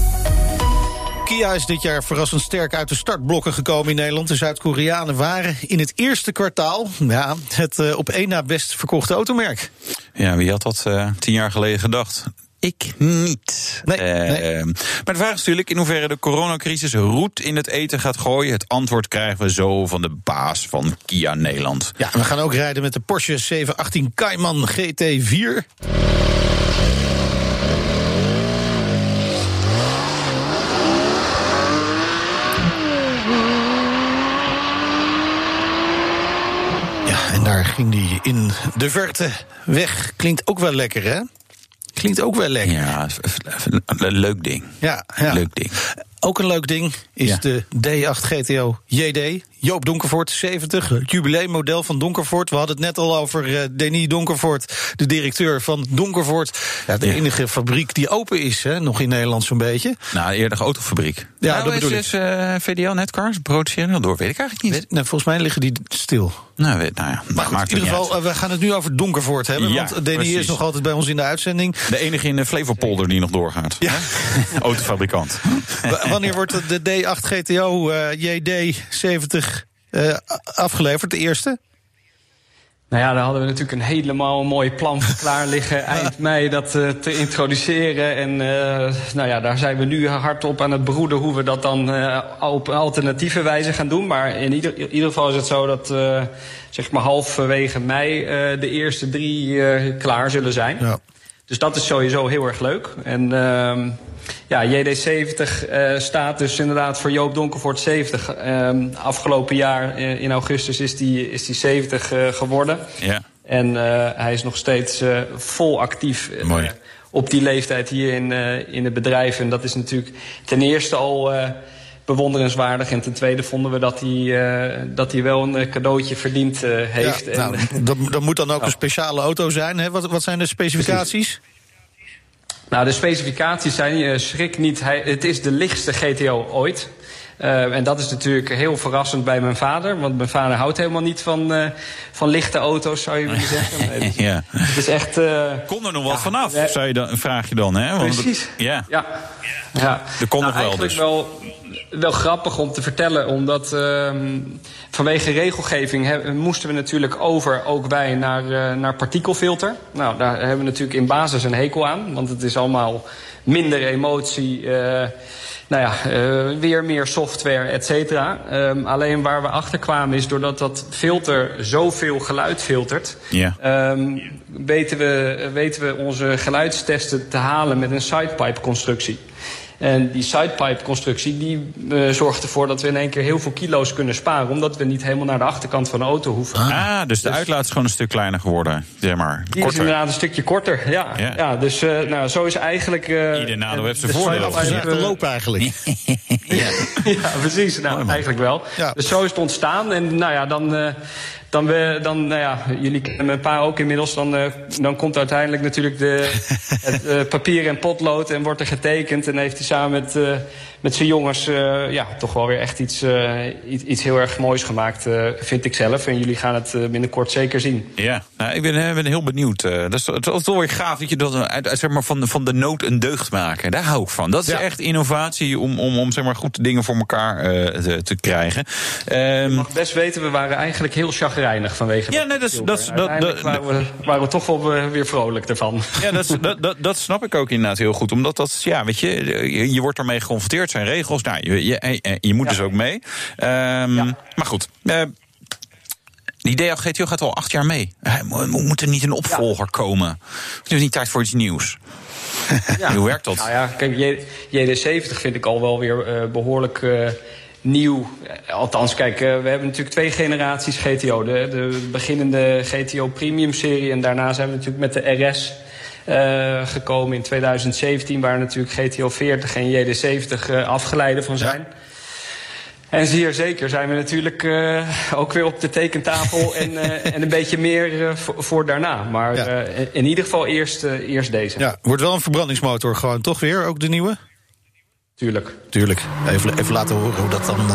[SPEAKER 2] Kia is dit jaar verrassend sterk uit de startblokken gekomen in Nederland. De Zuid-Koreanen waren in het eerste kwartaal ja, het uh, op één na best verkochte automerk.
[SPEAKER 3] Ja, wie had dat uh, tien jaar geleden gedacht? Ik niet.
[SPEAKER 2] Nee, nee.
[SPEAKER 3] Uh, maar de vraag is natuurlijk in hoeverre de coronacrisis roet in het eten gaat gooien. Het antwoord krijgen we zo van de baas van Kia Nederland.
[SPEAKER 2] Ja, we gaan ook rijden met de Porsche 718 Cayman GT4. Ja, en daar ging die in de verte weg. Klinkt ook wel lekker, hè? Klinkt ook wel lekker.
[SPEAKER 3] Ja, een leuk ding.
[SPEAKER 2] Ja, ja.
[SPEAKER 3] Leuk ding.
[SPEAKER 2] Ook een leuk ding is
[SPEAKER 3] Ja.
[SPEAKER 2] de D8 GTO JD. Joop Donkervoort, 70, het jubileummodel van Donkervoort. We hadden het net al over uh, Denis Donkervoort, de directeur van Donkervoort. Ja, de enige fabriek die open is, hè, nog in Nederland zo'n beetje.
[SPEAKER 3] Nou, eerder autofabriek.
[SPEAKER 2] Ja,
[SPEAKER 3] nou,
[SPEAKER 2] dat
[SPEAKER 3] is
[SPEAKER 2] bedoel is, ik.
[SPEAKER 3] Dus, eh, uh, VDL Netcars, door weet ik eigenlijk niet.
[SPEAKER 2] Nou, volgens mij liggen die stil.
[SPEAKER 3] Nou, weet, nou ja,
[SPEAKER 2] maar in ieder geval, eh, we gaan het nu over Donkervoort hebben. Want Denis is nog altijd bij ons in de uitzending.
[SPEAKER 3] De enige in de Flevopolder die nog doorgaat.
[SPEAKER 2] Ja.
[SPEAKER 3] Autofabrikant.
[SPEAKER 2] Wanneer wordt de D8 GTO JD70 uh, afgeleverd, de eerste?
[SPEAKER 5] Nou ja, daar hadden we natuurlijk een helemaal mooi plan voor klaar liggen eind mei dat eh, te introduceren. En eh, nou ja, daar zijn we nu hard op aan het broeden hoe we dat dan op alternatieve wijze gaan doen. Maar in ieder, in ieder geval is het zo dat zeg maar halverwege mei de eerste drie klaar zullen zijn.
[SPEAKER 2] Ja.
[SPEAKER 5] Dus dat is sowieso heel erg leuk. En ehm, ja, JD70 eh, staat dus inderdaad voor Joop Donkervoort 70. Ehm, afgelopen jaar eh, in augustus is die, is die 70 eh, geworden.
[SPEAKER 3] Ja.
[SPEAKER 5] En hij is nog steeds vol actief
[SPEAKER 3] Mooi.
[SPEAKER 5] op die leeftijd hier in, in het bedrijf. En dat is natuurlijk ten eerste al bewonderenswaardig. En ten tweede vonden we dat hij, eh, dat hij wel een eh, cadeautje verdiend eh, heeft.
[SPEAKER 2] Ja,
[SPEAKER 5] En,
[SPEAKER 2] nou, dat, dat moet dan ook een speciale auto zijn. Hè? Wat, wat zijn de specificaties?
[SPEAKER 5] Nou, de specificaties zijn, je schrik niet, hij, het is de lichtste GTO ooit. Eh, en dat is natuurlijk heel verrassend bij mijn vader. Want mijn vader houdt helemaal niet van, eh, van lichte auto's, zou je willen zeggen. Nee, het,
[SPEAKER 3] ja.
[SPEAKER 5] het is echt... eh,
[SPEAKER 3] Kon er nog wat vanaf, zou je dan, vraag je dan, hè? Want
[SPEAKER 5] Precies.
[SPEAKER 3] het- Ja.
[SPEAKER 5] Ja. ja.
[SPEAKER 3] Er kon
[SPEAKER 5] nou,
[SPEAKER 3] nog wel
[SPEAKER 5] eigenlijk
[SPEAKER 3] dus.
[SPEAKER 5] wel, wel grappig om te vertellen, omdat ehm, vanwege regelgeving he- moesten we natuurlijk over, ook wij, naar, eh, naar partikelfilter. Nou, daar hebben we natuurlijk in basis een hekel aan, want het is allemaal minder emotie. eh, nou ja, eh, weer meer software, et cetera. Ehm, alleen waar we achter kwamen is doordat dat filter zoveel geluid filtert,
[SPEAKER 3] Ja.
[SPEAKER 5] Ehm, weten, we, weten we onze geluidstesten te halen met een sidepipe constructie. En die sidepipe-constructie die uh, zorgt ervoor dat we in één keer heel veel kilo's kunnen sparen. Omdat we niet helemaal naar de achterkant van de auto hoeven.
[SPEAKER 3] Ah, dus de uitlaat is gewoon een stuk kleiner geworden. Zeg maar.
[SPEAKER 5] Die korter. is inderdaad een stukje korter. Ja, ja. ja dus uh, nou, zo is eigenlijk. Uh,
[SPEAKER 3] Ieder nadeel heeft zijn voordeel.
[SPEAKER 2] De loop eigenlijk.
[SPEAKER 5] ja. ja, precies. Nou, eigenlijk wel. Ja. Dus zo is het ontstaan. En nou ja, dan dan, we, dan nou ja, jullie kennen mijn pa ook inmiddels. Dan, uh, dan komt uiteindelijk natuurlijk de, het uh, papier en potlood en wordt er getekend. En heeft hij samen met, uh, met zijn jongens uh, ja, toch wel weer echt iets, iets, iets, heel erg moois gemaakt, vind ik zelf. En jullie gaan het binnenkort zeker zien.
[SPEAKER 3] Ja, nou, ik ben, ben heel benieuwd. dat is, het is toch weer gaaf dat je dat uit, zeg maar, van, de, van de nood een deugd maken. Daar hou ik van. Dat is ja. echt innovatie om, om, om zeg maar, goed dingen voor elkaar te, te, krijgen.
[SPEAKER 5] Um, je mag best weten, we waren eigenlijk heel chagrijnig vanwege.
[SPEAKER 3] Ja, nee, dat is. Dat,
[SPEAKER 5] dat, dat, waren, we, waren we toch wel weer vrolijk ervan.
[SPEAKER 3] Ja, dat, dat, dat, dat snap ik ook inderdaad heel goed. Omdat dat, ja, weet je, je, je wordt ermee geconfronteerd, zijn regels. Nou, je, je, je moet ja. dus ook mee. Um, ja. Maar goed. Uh, die GTO gaat al acht jaar mee. Moet er niet een opvolger ja. komen? Het is niet tijd voor iets nieuws. Ja. Hoe werkt dat?
[SPEAKER 5] Nou ja, kijk, JD70 vind ik al wel weer uh, behoorlijk uh, nieuw. Althans, kijk, uh, we hebben natuurlijk twee generaties GTO. De, de beginnende GTO Premium serie en daarna zijn we natuurlijk met de RS uh, gekomen in 2017... waar natuurlijk GTO 40 en JD70 uh, afgeleiden van zijn. Ja. En zeer zeker zijn we natuurlijk uh, ook weer op de tekentafel en, uh, en een beetje meer uh, voor, voor, daarna. Maar ja. in ieder geval eerst, eerst deze.
[SPEAKER 2] Ja, wordt wel een verbrandingsmotor gewoon toch weer, ook de nieuwe?
[SPEAKER 5] Tuurlijk.
[SPEAKER 2] Tuurlijk. Even, even laten horen hoe dat dan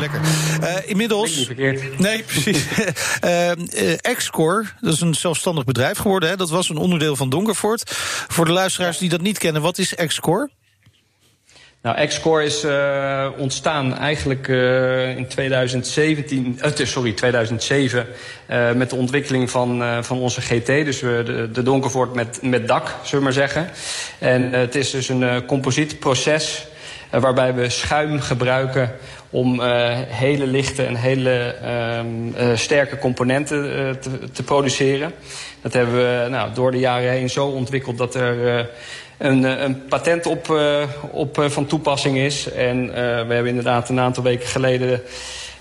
[SPEAKER 2] Lekker. Uh, inmiddels. Nee, precies. uh, uh, Xcore, dat is een zelfstandig bedrijf geworden. Hè? Dat was een onderdeel van Donkervoort. Voor de luisteraars die dat niet kennen, wat is Xcore?
[SPEAKER 5] Nou, Xcore is uh, ontstaan eigenlijk uh, in 2017, uh, sorry, 2007 met de ontwikkeling van, van onze GT. Dus de, de Donkervoort met, met dak, zullen we maar zeggen. En het is dus een composietproces waarbij we schuim gebruiken om hele lichte en hele ehm, sterke componenten te, te, produceren. Dat hebben we nou, door de jaren heen zo ontwikkeld dat er een, eh, een patent op, op van toepassing is. En we hebben inderdaad een aantal weken geleden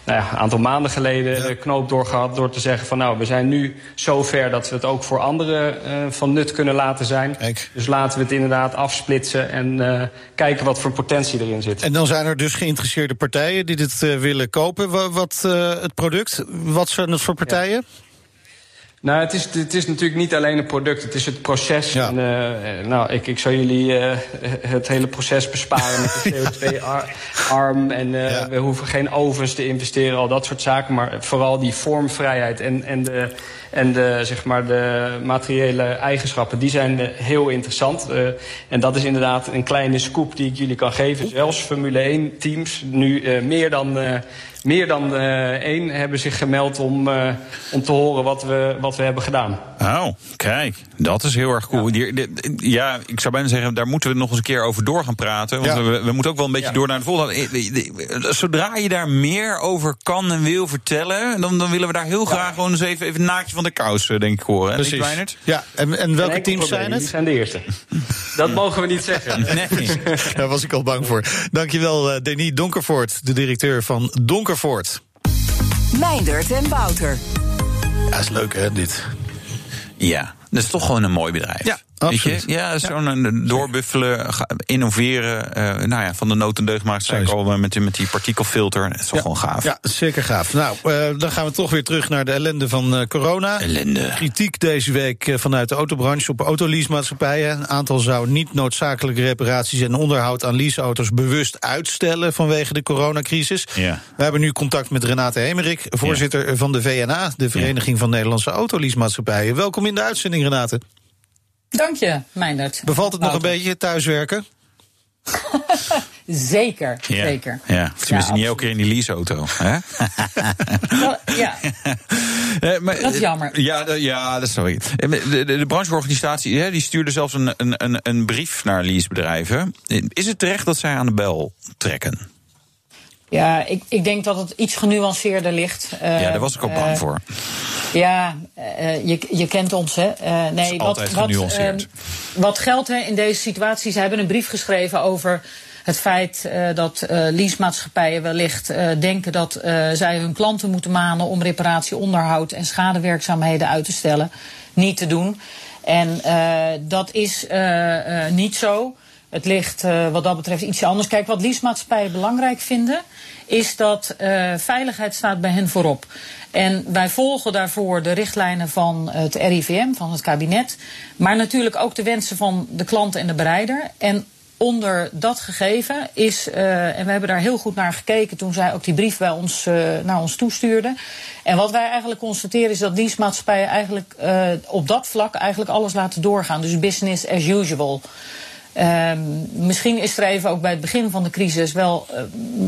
[SPEAKER 5] nou ja, een aantal maanden geleden de knoop doorgehad door te zeggen van nou, we zijn nu zo ver dat we het ook voor anderen uh, van nut kunnen laten zijn.
[SPEAKER 2] Kijk.
[SPEAKER 5] Dus laten we het inderdaad afsplitsen en uh, kijken wat voor potentie erin zit.
[SPEAKER 2] En dan zijn er dus geïnteresseerde partijen die dit uh, willen kopen, wat, wat het product. Wat zijn het voor partijen? Ja.
[SPEAKER 5] Nou, het is, het is natuurlijk niet alleen een product, het is het proces. Ja. En, uh, nou, ik, ik zou jullie uh, het hele proces besparen met de CO2-arm. En uh, ja. we hoeven geen ovens te investeren, al dat soort zaken. Maar vooral die vormvrijheid en, en, de, en de, zeg maar de materiële eigenschappen, die zijn heel interessant. en dat is inderdaad een kleine scoop die ik jullie kan geven. Zelfs Formule 1-teams nu meer dan meer dan uh, één hebben zich gemeld om, uh, om te horen wat we, wat we hebben gedaan.
[SPEAKER 3] Oh, kijk, dat is heel erg cool. Ja. ja, ik zou bijna zeggen, daar moeten we nog eens een keer over door gaan praten. Want ja. we, we, moeten ook wel een beetje ja. door naar de volgende. Zodra je daar meer over kan en wil vertellen, dan, dan willen we daar heel graag gewoon eens even, even naakje van de kous, eh, denk ik, horen.
[SPEAKER 2] Precies. Ja, en, en welke teams zijn het?
[SPEAKER 5] Die zijn de eerste. dat mogen we niet zeggen.
[SPEAKER 3] Nee.
[SPEAKER 2] Daar was ik al bang voor. Dankjewel, uh, Denis Donkervoort, de directeur van Donkervoort.
[SPEAKER 1] Meindert en Wouter.
[SPEAKER 2] Ja, is leuk hè, dit.
[SPEAKER 3] Ja, dat is toch gewoon een mooi bedrijf.
[SPEAKER 2] Ja, absoluut.
[SPEAKER 3] Ja, zo'n ja. doorbuffelen, innoveren. Uh, nou ja, van de nood en deugd maakt zei ik al met, met die partikelfilter. Het is toch
[SPEAKER 2] ja.
[SPEAKER 3] gewoon gaaf.
[SPEAKER 2] Ja, zeker gaaf. Nou, uh, dan gaan we toch weer terug naar de ellende van uh, corona.
[SPEAKER 3] Ellende.
[SPEAKER 2] Kritiek deze week vanuit de autobranche op autoleasemaatschappijen. Een aantal zou niet noodzakelijke reparaties en onderhoud aan leaseauto's bewust uitstellen vanwege de coronacrisis.
[SPEAKER 3] Ja.
[SPEAKER 2] We hebben nu contact met Renate Hemerik, voorzitter van de VNA, de Vereniging van Nederlandse Autoleasemaatschappijen. Welkom in de uitzending, Renate.
[SPEAKER 6] Dank je, Meindert.
[SPEAKER 2] Bevalt het nog een beetje thuiswerken?
[SPEAKER 6] zeker,
[SPEAKER 3] ja.
[SPEAKER 6] zeker.
[SPEAKER 3] Ja, tenminste ja, niet elke keer in die leaseauto. Hè?
[SPEAKER 6] Ja.
[SPEAKER 3] Maar,
[SPEAKER 6] dat is jammer.
[SPEAKER 3] Ja, ja sorry. De, de, de brancheorganisatie hè, die stuurde zelfs een, een, een brief naar leasebedrijven. Is het terecht dat zij aan de bel trekken?
[SPEAKER 6] Ja, ik, ik denk dat het iets genuanceerder ligt.
[SPEAKER 3] ja, daar was ik ook bang
[SPEAKER 6] uh,
[SPEAKER 3] voor.
[SPEAKER 6] Ja, uh, je, je kent ons, hè? Nee,
[SPEAKER 3] wat, altijd genuanceerd.
[SPEAKER 6] Wat, wat geldt hè, in deze situatie? Ze hebben een brief geschreven over het feit dat leasemaatschappijen wellicht denken dat zij hun klanten moeten manen om reparatie, onderhoud en schadewerkzaamheden uit te stellen. Niet te doen. En dat is niet zo. Het ligt wat dat betreft iets anders. Kijk, wat leasemaatschappijen belangrijk vinden, is dat veiligheid staat bij hen voorop. En wij volgen daarvoor de richtlijnen van het RIVM, van het kabinet. Maar natuurlijk ook de wensen van de klant en de bereider. En onder dat gegeven is, uh, en we hebben daar heel goed naar gekeken toen zij ook die brief bij ons, naar ons toestuurde. En wat wij eigenlijk constateren is dat dienstmaatschappijen eigenlijk op dat vlak eigenlijk alles laten doorgaan. Dus business as usual. Um, misschien is er even ook bij het begin van de crisis wel uh,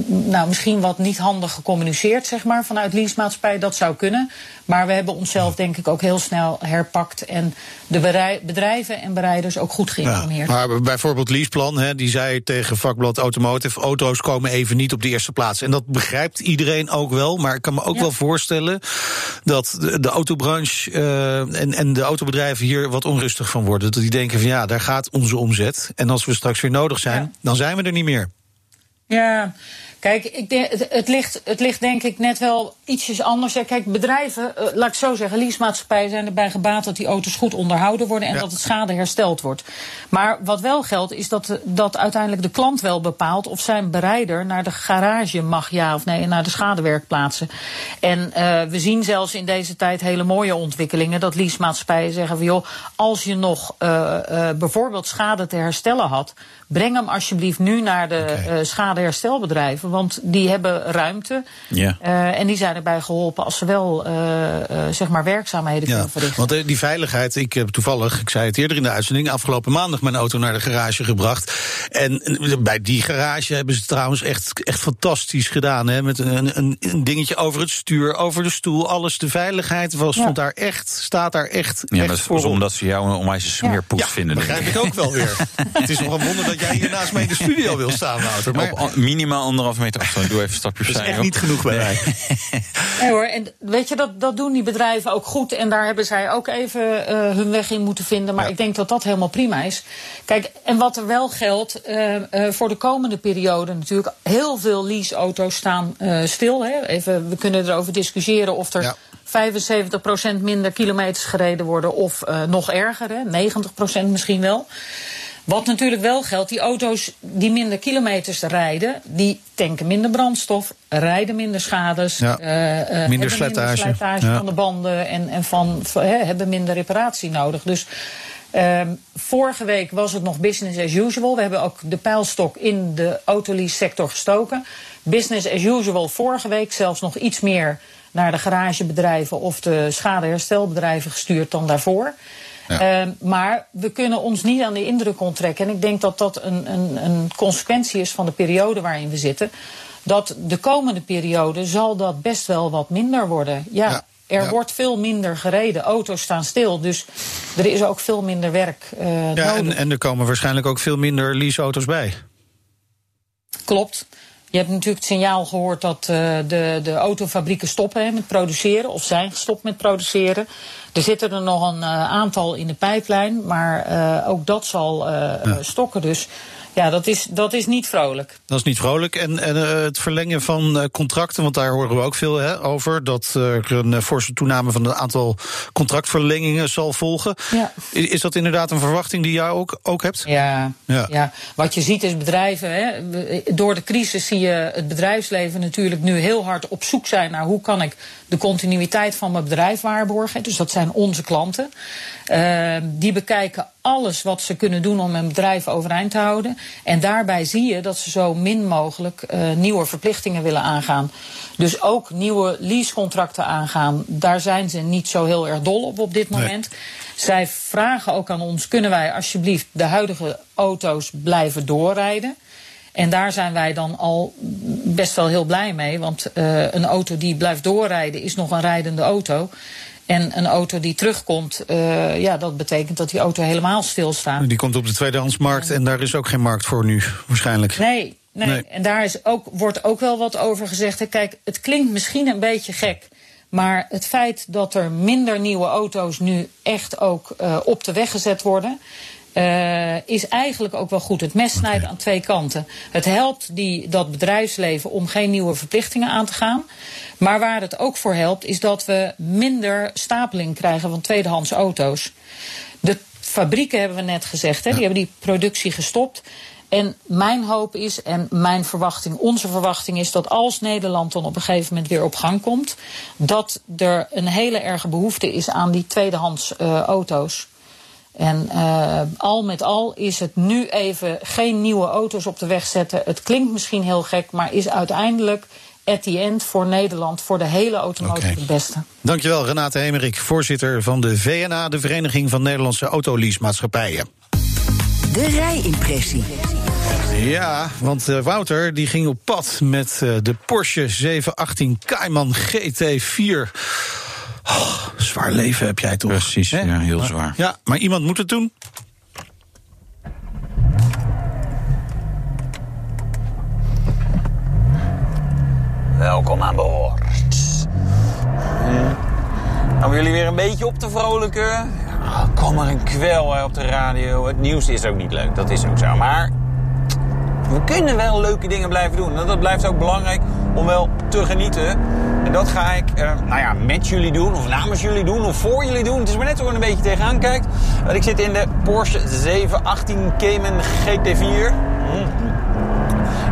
[SPEAKER 6] nou, misschien wat niet handig gecommuniceerd, zeg maar, vanuit leasemaatschappij. Dat zou kunnen. Maar we hebben onszelf denk ik ook heel snel herpakt en de bedrijven en bereiders ook goed geïnformeerd.
[SPEAKER 2] Ja, maar bijvoorbeeld Leaseplan, hè, die zei tegen vakblad Automotive, auto's komen even niet op de eerste plaats. En dat begrijpt iedereen ook wel, maar ik kan me ook ja. wel voorstellen dat de, de autobranche uh, en, en de autobedrijven hier wat onrustig van worden. Dat die denken van ja, daar gaat onze omzet. En als we straks weer nodig zijn, ja. dan zijn we er niet meer.
[SPEAKER 6] Ja, Kijk, ik denk, het, het, ligt, het ligt denk ik net wel ietsjes anders. Ja, kijk, bedrijven, uh, laat ik zo zeggen, leasemaatschappijen zijn erbij gebaat dat die auto's goed onderhouden worden en ja. dat het schade hersteld wordt. Maar wat wel geldt, is dat, dat uiteindelijk de klant wel bepaalt of zijn bereider naar de garage mag, ja of nee, naar de schadewerkplaatsen. En uh, we zien zelfs in deze tijd hele mooie ontwikkelingen dat leasemaatschappijen zeggen van joh, als je nog uh, bijvoorbeeld schade te herstellen had, breng hem alsjeblieft nu naar de okay. schadeherstelbedrijven want die hebben ruimte.
[SPEAKER 3] Ja.
[SPEAKER 6] Uh, en die zijn erbij geholpen als ze wel uh, uh, zeg maar werkzaamheden
[SPEAKER 2] ja,
[SPEAKER 6] kunnen verrichten.
[SPEAKER 2] Want die veiligheid, ik heb toevallig, ik zei het eerder in de uitzending, afgelopen maandag mijn auto naar de garage gebracht. En bij die garage hebben ze trouwens echt, echt fantastisch gedaan. Hè? Met een, een, een dingetje over het stuur, over de stoel, alles. De veiligheid was, stond ja. daar echt, staat daar echt.
[SPEAKER 3] Ja,
[SPEAKER 2] echt
[SPEAKER 3] dat is omdat ze jou een onwijs smeerpoes
[SPEAKER 2] ja.
[SPEAKER 3] vinden.
[SPEAKER 2] Dat begrijp ik ook wel weer. het is nog een wonder dat jij hier naast mij in de studio wil staan, Wouter.
[SPEAKER 3] Maar... Op minimaal anderhalf meter afstand. Doe even een stapje
[SPEAKER 2] Dat is echt niet genoeg bij mij.
[SPEAKER 6] Nee hoor, en weet je, dat, dat doen die bedrijven ook goed. En daar hebben zij ook even uh, hun weg in moeten vinden. Maar ja. ik denk dat dat helemaal prima is. Kijk, en wat er wel geldt, uh, uh, voor de komende periode natuurlijk... heel veel leaseauto's staan stil. Hè. Even, we kunnen erover discussiëren of er... Ja. 75% minder kilometers gereden worden of nog erger, hè, 90% misschien wel. Wat natuurlijk wel geldt, die auto's die minder kilometers rijden, die tanken minder brandstof, rijden minder schades,
[SPEAKER 2] ja.
[SPEAKER 6] uh, uh,
[SPEAKER 2] minder slijtage,
[SPEAKER 6] minder slijtage ja. van de banden en, en van, he, hebben minder reparatie nodig. Dus uh, vorige week was het nog business as usual. We hebben ook de pijlstok in de autolease sector gestoken. Business as usual vorige week zelfs nog iets meer naar de garagebedrijven of de schadeherstelbedrijven gestuurd dan daarvoor. Ja. Uh, maar we kunnen ons niet aan de indruk onttrekken. En ik denk dat dat een, een, een consequentie is van de periode waarin we zitten. Dat de komende periode zal dat best wel wat minder worden. Ja, ja. Er ja. wordt veel minder gereden. Auto's staan stil. Dus er is ook veel minder werk uh,
[SPEAKER 2] ja,
[SPEAKER 6] nodig.
[SPEAKER 2] En, en er komen waarschijnlijk ook veel minder leaseauto's bij.
[SPEAKER 6] Klopt. Je hebt natuurlijk het signaal gehoord dat uh, de, de autofabrieken stoppen hè, met produceren. Of zijn gestopt met produceren. Er zitten er nog een uh, aantal in de pijplijn. Maar uh, ook dat zal ja. stokken. Dus ja, dat is, dat is niet vrolijk.
[SPEAKER 2] Dat is niet vrolijk. En, en uh, het verlengen van uh, contracten, want daar horen we ook veel hè, over. Dat er een uh, forse toename van het aantal contractverlengingen zal volgen.
[SPEAKER 6] Ja.
[SPEAKER 2] Is, is, dat inderdaad een verwachting die jij ook, ook hebt?
[SPEAKER 6] Ja, ja. ja. Wat je ziet is bedrijven. Hè, door de crisis zie je het bedrijfsleven natuurlijk nu heel hard op zoek zijn naar hoe kan ik de continuïteit van mijn bedrijf waarborgen. Dus dat zijn onze klanten. Uh, die bekijken alles wat ze kunnen doen om een bedrijf overeind te houden. En daarbij zie je dat ze zo min mogelijk uh, nieuwe verplichtingen willen aangaan. Dus ook nieuwe leasecontracten aangaan. Daar zijn ze niet zo heel erg dol op op dit moment. Nee. Zij vragen ook aan ons: kunnen wij alsjeblieft de huidige auto's blijven doorrijden? En daar zijn wij dan al best wel heel blij mee. Want uh, een auto die blijft doorrijden is nog een rijdende auto. En een auto die terugkomt, uh, ja, dat betekent dat die auto helemaal stilstaat.
[SPEAKER 2] Die komt op de tweedehandsmarkt en daar is ook geen markt voor nu, waarschijnlijk.
[SPEAKER 6] Nee, Nee,
[SPEAKER 2] Nee.
[SPEAKER 6] en daar is ook, wordt ook wel wat over gezegd. Kijk, het klinkt misschien een beetje gek. Maar het feit dat er minder nieuwe auto's nu echt ook eh, op de weg gezet worden. Eh, is eigenlijk ook wel goed. Het mes snijdt aan twee kanten. Het helpt die, dat bedrijfsleven om geen nieuwe verplichtingen aan te gaan. Maar waar het ook voor helpt, is dat we minder stapeling krijgen van tweedehands auto's. De fabrieken hebben we net gezegd, hè, die hebben die productie gestopt. En mijn hoop is, en mijn verwachting, onze verwachting is dat als Nederland dan op een gegeven moment weer op gang komt, dat er een hele erge behoefte is aan die tweedehands eh, auto's. En eh, al met al is het nu even geen nieuwe auto's op de weg zetten. Het klinkt misschien heel gek, maar is uiteindelijk at the end voor Nederland, voor de hele automotive het beste.
[SPEAKER 2] Dankjewel, Renate Hemerik, voorzitter van de VNA, de Vereniging van Nederlandse Autoleasemaatschappijen.
[SPEAKER 1] De rijimpressie.
[SPEAKER 2] Ja, want eh, Wouter die ging op pad met eh, de Porsche 718 Cayman GT4. Oh, zwaar leven heb jij toch?
[SPEAKER 7] Precies, ja, heel
[SPEAKER 2] Maar-
[SPEAKER 7] zwaar.
[SPEAKER 2] Ja, maar iemand moet het doen.
[SPEAKER 7] Welkom aan boord. Om jullie weer een beetje op te vrolijken. Kom maar een kwel hè, op de radio. Het nieuws is ook niet leuk, dat is ook zo. Maar we kunnen wel leuke dingen blijven doen. En dat blijft ook belangrijk om wel te genieten. En dat ga ik eh, nou ja, met jullie doen, of namens jullie doen, of voor jullie doen. Het is maar net hoe je een beetje tegenaan kijkt. Ik zit in de Porsche 718 Cayman GT4. Hm.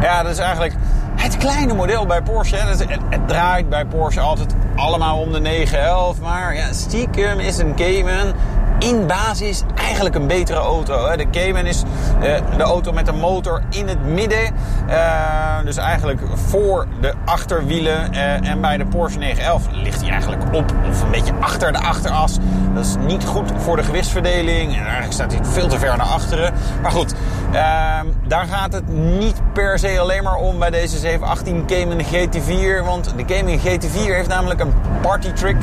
[SPEAKER 7] Ja, dat is eigenlijk het kleine model bij Porsche. Het, het draait bij Porsche altijd allemaal om de 911. Maar ja, stiekem is een Cayman in basis eigenlijk een betere auto. De Cayman is eh, de auto met de motor in het midden. Eh, dus eigenlijk voor de achterwielen. Eh, en bij de Porsche 911 ligt hij eigenlijk op of een beetje achter de achteras. Dat is niet goed voor de gewichtsverdeling. En eigenlijk staat hij veel te ver naar achteren. Maar goed, ehm, daar gaat het niet per se alleen maar om bij deze 718 Cayman GT4. Want de Cayman GT4 heeft namelijk een party trick.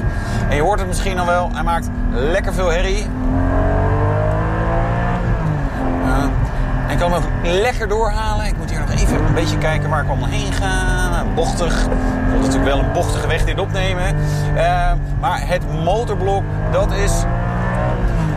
[SPEAKER 7] En je hoort het misschien al wel, hij maakt lekker veel herrie. Ik kan hem ook lekker doorhalen. Ik moet hier nog even een beetje kijken waar ik allemaal heen ga. Nou, Bochtig. Ik wil natuurlijk wel een bochtige weg dit opnemen. Uh, maar het motorblok, dat is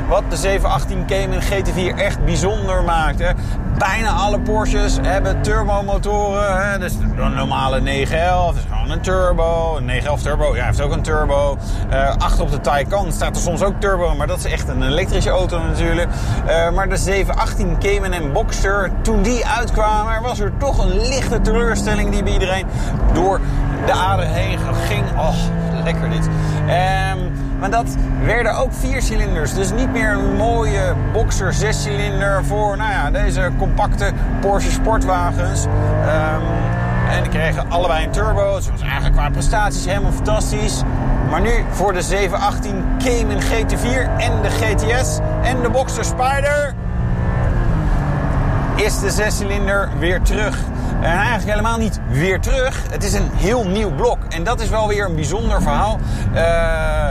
[SPEAKER 7] wat de 718 Cayman GT4 echt bijzonder maakt. Hè. Bijna alle Porsches hebben turbomotoren. Hè. Dus een normale 911 is gewoon een turbo. Een 911 turbo, ja, heeft ook een turbo. Uh, achter op de Taycan staat er soms ook turbo, maar dat is echt een elektrische auto natuurlijk. Uh, maar de 718 Cayman en Boxster, toen die uitkwamen, was er toch een lichte teleurstelling die bij iedereen door de ader heen ging. Oh, lekker dit. Um, maar dat werden ook viercilinders. Dus niet meer een mooie boxer zescilinder voor nou ja, deze compacte Porsche sportwagens. Um, en die kregen allebei een turbo. Dus was eigenlijk qua prestaties helemaal fantastisch. Maar nu voor de 718 Cayman GT4 en de GTS en de Boxster Spider is de zescilinder weer terug. En eigenlijk helemaal niet weer terug. Het is een heel nieuw blok. En dat is wel weer een bijzonder verhaal. Uh,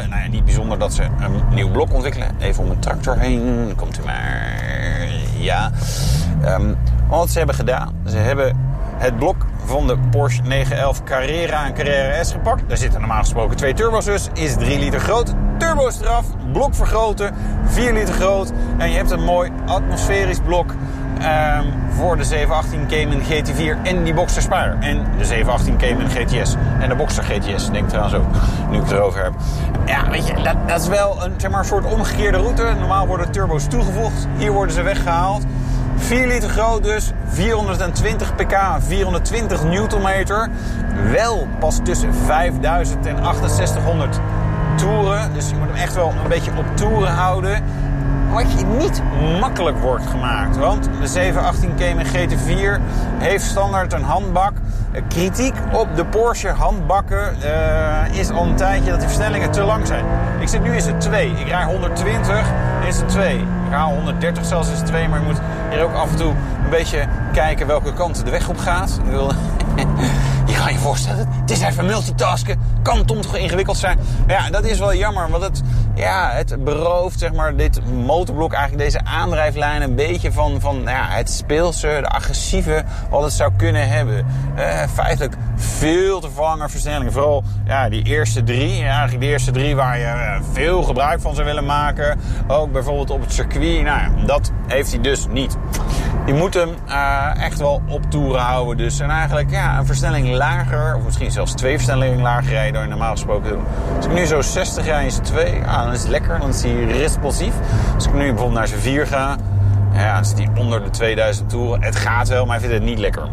[SPEAKER 7] nou ja, niet bijzonder dat ze een nieuw blok ontwikkelen. Even om een tractor heen. Komt u maar. Ja. Um, wat ze hebben gedaan. Ze hebben het blok van de Porsche 911 Carrera en Carrera S gepakt. Daar zitten normaal gesproken twee turbo's dus. Is 3 liter groot. Turbo's eraf. Blok vergroten. 4 liter groot. En je hebt een mooi atmosferisch blok. Um, voor de 718 Cayman GT4 en die Boxster Spider. En de 718 Cayman GTS. En de Boxster GTS, denk trouwens ook. Nu ik het erover heb. Ja, weet je, dat, dat is wel een, zeg maar, soort omgekeerde route. Normaal worden turbo's toegevoegd. Hier worden ze weggehaald. 4 liter groot dus, 420 pk, 420 newtonmeter. Wel pas tussen 5000 en 6800 toeren. Dus je moet hem echt wel een beetje op toeren houden. Wat je niet makkelijk wordt gemaakt. Want de 718 Cayman GT4 heeft standaard een handbak. Kritiek op de Porsche handbakken uh, is al een tijdje dat die versnellingen te lang zijn. Ik zit nu in het 2. Ik rij 120 is het 2. Ik haal 130 zelfs is het 2. Maar je moet hier ook af en toe een beetje kijken welke kant de weg op gaat. Ik wil... kan je voorstellen, het is even multitasken. Kan Tom toch ingewikkeld zijn? Ja, dat is wel jammer, want het,
[SPEAKER 3] ja, het berooft zeg maar, dit motorblok, eigenlijk deze aandrijflijn, een beetje van, van nou ja, het speelse, de agressieve, wat het zou kunnen hebben. Eh, feitelijk veel te vangen versnellingen. Vooral ja, die eerste drie, eigenlijk de eerste drie waar je eh, veel gebruik van zou willen maken. Ook bijvoorbeeld op het circuit. Nou, dat heeft hij dus niet. Je moet hem uh, echt wel op toeren houden. Dus en eigenlijk ja, een versnelling lager, of misschien zelfs twee versnellingen lager rijden dan je normaal gesproken doet. Als ik nu zo 60 rijd in zijn 2, ah, dan is het lekker, dan is hij responsief. Als ik nu bijvoorbeeld naar zijn 4 ga, ja, dan zit hij onder de 2000 toeren. Het gaat wel, maar hij vindt het niet lekker.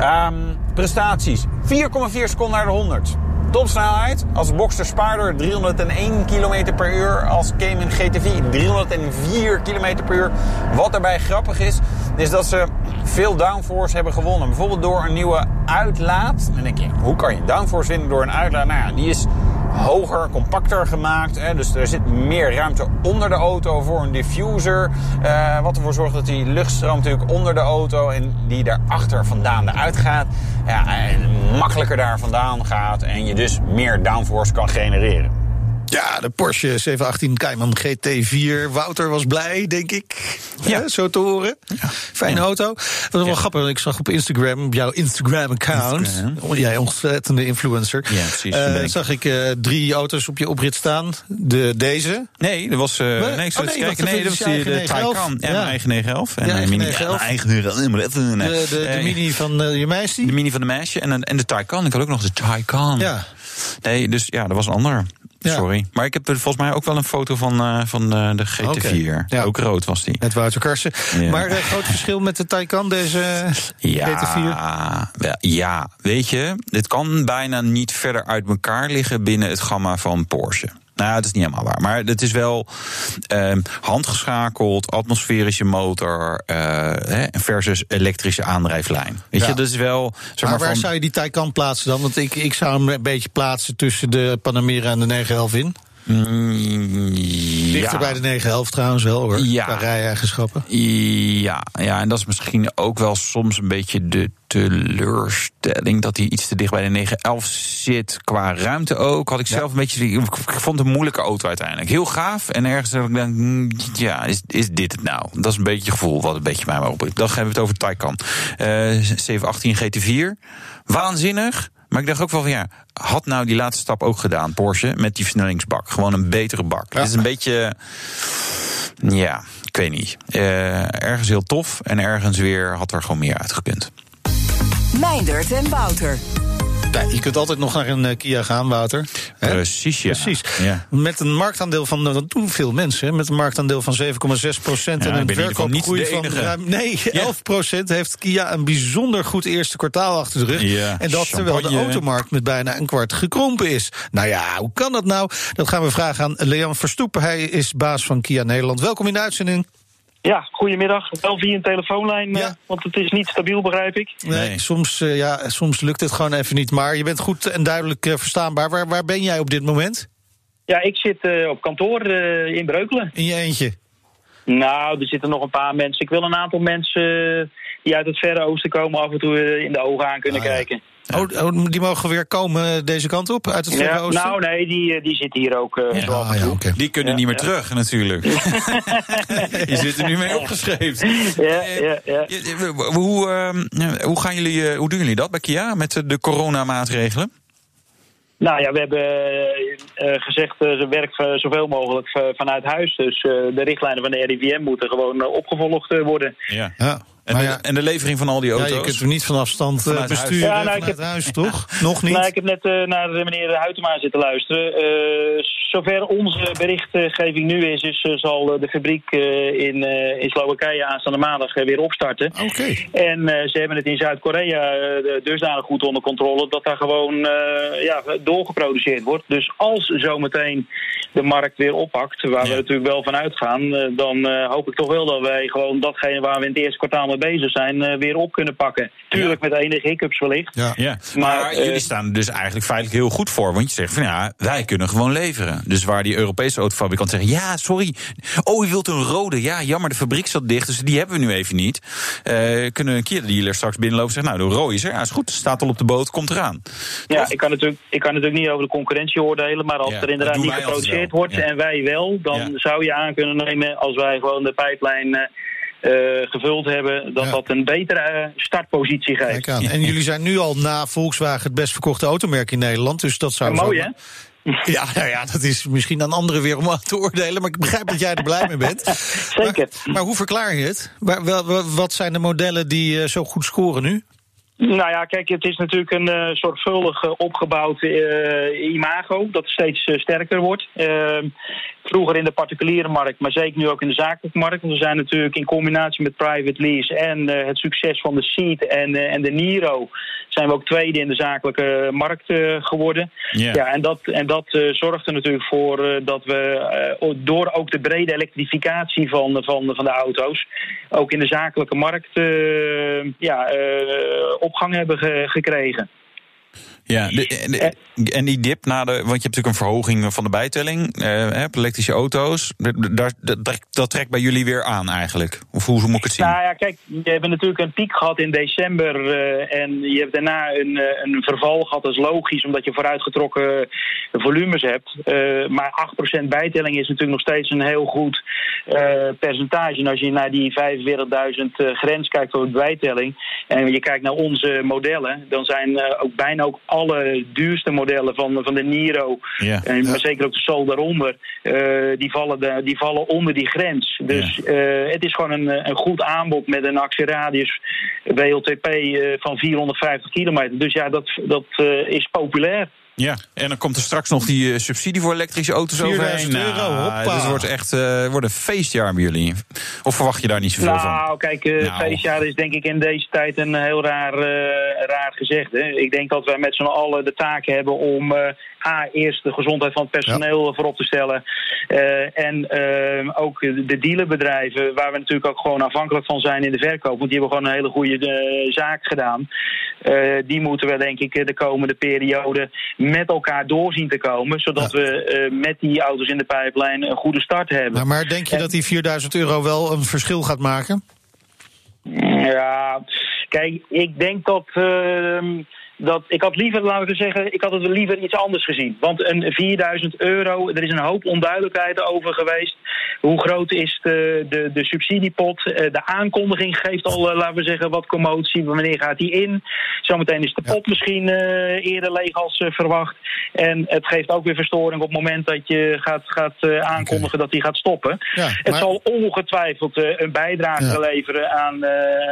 [SPEAKER 3] Um, prestaties. 4,4 seconden naar de 100. Topsnelheid als Boxster Spider 301 km per uur. Als Cayman GTV 304 km per uur. Wat daarbij grappig is, is dat ze veel downforce hebben gewonnen. Bijvoorbeeld door een nieuwe uitlaat. Dan denk je, hoe kan je downforce winnen door een uitlaat? Nou ja, die is hoger, compacter gemaakt. Hè? Dus er zit meer ruimte onder de auto voor een diffuser. Uh, wat ervoor zorgt dat die luchtstroom natuurlijk onder de auto en die daarachter vandaan eruit gaat. Ja, en makkelijker daar vandaan gaat en je dus meer downforce kan genereren.
[SPEAKER 2] Ja, de Porsche 718 Cayman GT4. Wouter was blij, denk ik. Ja, zo te horen. Ja. Fijne auto. Wat ja. wel grappig, ik zag op Instagram, op jouw Instagram-account... Instagram. jij ontzettende influencer...
[SPEAKER 3] Ja, precies. Uh,
[SPEAKER 2] zag ik uh, drie auto's op je oprit staan. De, deze?
[SPEAKER 3] Nee, dat was... Uh, nee, ik oh, nee, kijken. Nee, dat was die, de Taycan. Ja, mijn eigen 911. En
[SPEAKER 2] ja,
[SPEAKER 3] mijn mini,
[SPEAKER 2] 911.
[SPEAKER 3] eigen 911.
[SPEAKER 2] De, de, de mini van je meisje?
[SPEAKER 3] De mini van de meisje en, en de Taycan. Ik had ook nog de Taycan.
[SPEAKER 2] Ja.
[SPEAKER 3] Nee, dus ja, dat was een ander. Ja. Sorry. Maar ik heb er volgens mij ook wel een foto van, uh, van uh, de GT4. Okay. Ja. Ook rood was die.
[SPEAKER 2] Met Wouter Karsen. Ja. Maar uh, groot verschil met de Taycan, deze
[SPEAKER 3] ja,
[SPEAKER 2] GT4?
[SPEAKER 3] Wel, ja, weet je, dit kan bijna niet verder uit elkaar liggen binnen het gamma van Porsche. Nou, het is niet helemaal waar. Maar het is wel uh, handgeschakeld, atmosferische motor uh, versus elektrische aandrijflijn. Weet ja. je, dat is wel.
[SPEAKER 2] Zeg maar, maar waar van... zou je die Taycan plaatsen dan? Want ik, ik zou hem een beetje plaatsen tussen de Panamera en de 911 in.
[SPEAKER 3] Mm,
[SPEAKER 2] Dichter
[SPEAKER 3] ja.
[SPEAKER 2] bij de 911 trouwens wel hoor.
[SPEAKER 3] Ja.
[SPEAKER 2] Qua rij-eigenschappen.
[SPEAKER 3] Ja, ja, en dat is misschien ook wel soms een beetje de teleurstelling dat hij iets te dicht bij de 911 zit. Qua ruimte ook. Had ik zelf een beetje. Ik vond het een moeilijke auto uiteindelijk. Heel gaaf. En ergens heb ik denk, ja, is, is dit het nou? Dat is een beetje het gevoel wat een beetje mij maar op. Dan hebben we het over Taycan. Uh, 718 GT4. Waanzinnig. Maar ik dacht ook wel van ja, had nou die laatste stap ook gedaan, Porsche, met die versnellingsbak. Gewoon een betere bak. Ja. Het is een beetje. Ja, ik weet niet. Uh, ergens heel tof en ergens weer had er gewoon meer uitgekund.
[SPEAKER 1] Meindert en Wouter.
[SPEAKER 2] Je kunt altijd nog naar een uh, Kia gaan, Wouter.
[SPEAKER 3] Precies, ja.
[SPEAKER 2] Precies.
[SPEAKER 3] Ja.
[SPEAKER 2] Met een marktaandeel van, dat doen veel mensen, met een marktaandeel van 7,6 procent
[SPEAKER 3] Ja,
[SPEAKER 2] en een verkoopgroei van ruim... Nee,
[SPEAKER 3] Ja.
[SPEAKER 2] 11 procent heeft Kia een bijzonder goed eerste kwartaal achter de rug. En dat terwijl de automarkt met bijna een kwart gekrompen is. Nou ja, hoe kan dat nou? Dat gaan we vragen aan Leon Verstoep. Hij is baas van Kia Nederland. Welkom in de uitzending.
[SPEAKER 8] Ja, goedemiddag. Wel via een telefoonlijn,
[SPEAKER 2] Ja.
[SPEAKER 8] eh, want het is niet stabiel, begrijp ik.
[SPEAKER 2] Nee,
[SPEAKER 3] Nee.
[SPEAKER 2] Soms, eh, ja, soms lukt het gewoon even niet. Maar je bent goed en duidelijk eh, verstaanbaar. Waar, waar ben jij op dit moment?
[SPEAKER 8] Ja, ik zit eh, op kantoor eh, in Breukelen.
[SPEAKER 2] In je eentje?
[SPEAKER 8] Nou, er zitten nog een paar mensen. Ik wil een aantal mensen die uit het Verre Oosten komen af en toe in de ogen aan kunnen
[SPEAKER 2] Ah, ja. Oh, oh, die mogen weer komen eh, deze kant op, uit het Verre
[SPEAKER 8] Ja,
[SPEAKER 2] Oosten?
[SPEAKER 8] nou, nee, die, eh, die zitten hier ook eh,
[SPEAKER 2] Ah, ja.
[SPEAKER 3] Die kunnen
[SPEAKER 8] Ja,
[SPEAKER 3] niet meer
[SPEAKER 8] ja.
[SPEAKER 3] terug, natuurlijk. Je zit er nu mee opgeschreven.
[SPEAKER 8] Ja, ja, ja.
[SPEAKER 3] Je- Hoe, ehm, hoe, gaan jullie, eh, hoe doen jullie dat bij Kia met de- coronamaatregelen?
[SPEAKER 8] Nou ja, we hebben eh, eh, gezegd, uh, werk eh, zoveel mogelijk vanuit huis. Dus eh, de richtlijnen van de RIVM moeten gewoon eh, opgevolgd eh, worden.
[SPEAKER 3] Ja.
[SPEAKER 2] Ja,
[SPEAKER 3] En,
[SPEAKER 2] maar
[SPEAKER 3] de,
[SPEAKER 2] ja,
[SPEAKER 3] en de levering van al die
[SPEAKER 2] ja,
[SPEAKER 3] auto's?
[SPEAKER 2] je kunt hem niet van afstand eh,
[SPEAKER 3] Vanuit huis.
[SPEAKER 2] besturen
[SPEAKER 8] Ja, nou, ik
[SPEAKER 2] vanuit
[SPEAKER 8] heb-
[SPEAKER 2] huis, toch? Nog niet?
[SPEAKER 8] Nou, ik heb net eh, naar de meneer Huytema zitten luisteren. Eh, zover onze berichtgeving nu is, is eh, zal eh, de fabriek eh, in, eh, in Slowakije aanstaande maandag eh, weer opstarten.
[SPEAKER 2] Oké.
[SPEAKER 8] En eh, ze hebben het in Zuid-Korea eh, dusdanig goed onder controle dat daar gewoon eh, ja, doorgeproduceerd wordt. Dus als zometeen de markt weer oppakt, waar
[SPEAKER 3] Ja.
[SPEAKER 8] we natuurlijk wel van uitgaan, eh, dan eh, hoop ik toch wel dat wij gewoon datgene waar we in het eerste kwartaal bezig zijn, eh, weer op kunnen pakken. Tuurlijk met enige hiccups wellicht.
[SPEAKER 2] Ja.
[SPEAKER 3] Ja, maar,
[SPEAKER 8] Maar, eh,
[SPEAKER 3] jullie staan er dus eigenlijk feitelijk heel goed voor. Want je zegt van ja, wij kunnen gewoon leveren. Dus waar die Europese autofabrikant zeggen: ja, sorry. Oh, u wilt een rode. Ja, jammer, de fabriek zat dicht, dus die hebben we nu even niet. Uh, kunnen een keer de dealer straks binnenlopen en zeggen: nou, de rode is er. Ja, is goed, staat al op de boot, komt eraan.
[SPEAKER 8] Ja, ik kan, natuurlijk, ik kan natuurlijk niet over de concurrentie oordelen, maar als er inderdaad niet geproduceerd wordt en wij wel, dan zou je aan kunnen nemen als wij gewoon de pijplijn. Uh, gevuld hebben, dat dat een betere startpositie geeft.
[SPEAKER 2] En jullie zijn nu al na Volkswagen het best verkochte automerk in Nederland, dus dat zou...
[SPEAKER 8] Mooi, hè?
[SPEAKER 2] Ja, nou ja, dat is misschien aan anderen weer om te oordelen. Maar ik begrijp dat jij er blij mee bent.
[SPEAKER 8] Zeker.
[SPEAKER 2] Maar, maar, hoe verklaar je het? Wat zijn de modellen die uh, zo goed scoren nu?
[SPEAKER 8] Nou ja, kijk, het is natuurlijk een uh, zorgvuldig uh, opgebouwd uh, imago dat steeds sterker wordt. Ehm, vroeger in de particuliere markt, maar zeker nu ook in de zakelijke markt. Want we zijn natuurlijk in combinatie met private lease en het succes van de Seat en, en de Niro... zijn we ook tweede in de zakelijke markt geworden. Yeah. Ja, en dat, en dat zorgt er natuurlijk voor dat we door ook de brede elektrificatie van, van, van de auto's... ook in de zakelijke markt ja, opgang hebben ge gekregen.
[SPEAKER 3] Ja, de, en die dip na de. Want je hebt natuurlijk een verhoging van de bijtelling. Uh, elektrische auto's. Dat, dat, dat, trekt bij jullie weer aan eigenlijk. Of hoe, moet ik het zien?
[SPEAKER 8] Nou ja, kijk, we hebben natuurlijk een piek gehad in december. Uh, en je hebt daarna een, eh, een verval gehad. Dat is logisch, omdat je vooruitgetrokken volumes hebt. Uh, maar 8% bijtelling is natuurlijk nog steeds een heel goed percentage. En als je naar die 45.000 grens kijkt voor de bijtelling. En je kijkt naar onze modellen. Dan zijn ook bijna ook alle duurste modellen van, van de Niro, ja. en, maar zeker ook de Sol daaronder, uh, die, vallen de, die vallen onder die grens. Dus ja. uh, het is gewoon een, een goed aanbod met een actieradius WLTP van 450 kilometer. Dus ja, dat, dat is populair.
[SPEAKER 3] Ja, en dan komt er straks nog die uh, subsidie voor elektrische auto's overheen.
[SPEAKER 2] euro, nou, hoppa.
[SPEAKER 3] Dus het wordt echt uh, wordt een feestjaar bij jullie. Of verwacht je daar niet zoveel
[SPEAKER 8] nou,
[SPEAKER 3] van?
[SPEAKER 8] Nou, kijk, uh, nou. feestjaar is denk ik in deze tijd een heel raar, raar gezegd. Hè. Ik denk dat wij met z'n allen de taak hebben om A, eerst de gezondheid van het personeel ja. voorop te stellen. Uh, en uh, ook de dealerbedrijven, waar we natuurlijk ook gewoon afhankelijk van zijn in de verkoop. Want die hebben gewoon een hele goede uh, zaak gedaan. die moeten we denk ik de komende periode met elkaar doorzien te komen. Zodat ja. we met die auto's in de pijplijn een goede start hebben.
[SPEAKER 2] Nou, maar denk je en, dat die 4000 euro wel een verschil gaat maken?
[SPEAKER 8] Ja, kijk, ik denk dat ehm, dat ik had liever, laten we zeggen, ik had het liever iets anders gezien. Want een 4000 euro, er is een hoop onduidelijkheid over geweest. Hoe groot is de, de, de subsidiepot? De aankondiging geeft al, laten we zeggen, wat commotie. Wanneer gaat die in? Zometeen is de pot misschien uh, eerder leeg als uh, verwacht. En het geeft ook weer verstoring op het moment dat je gaat, gaat uh, aankondigen okay. dat die gaat stoppen. Ja, maar... Het zal ongetwijfeld een bijdrage ja. leveren aan,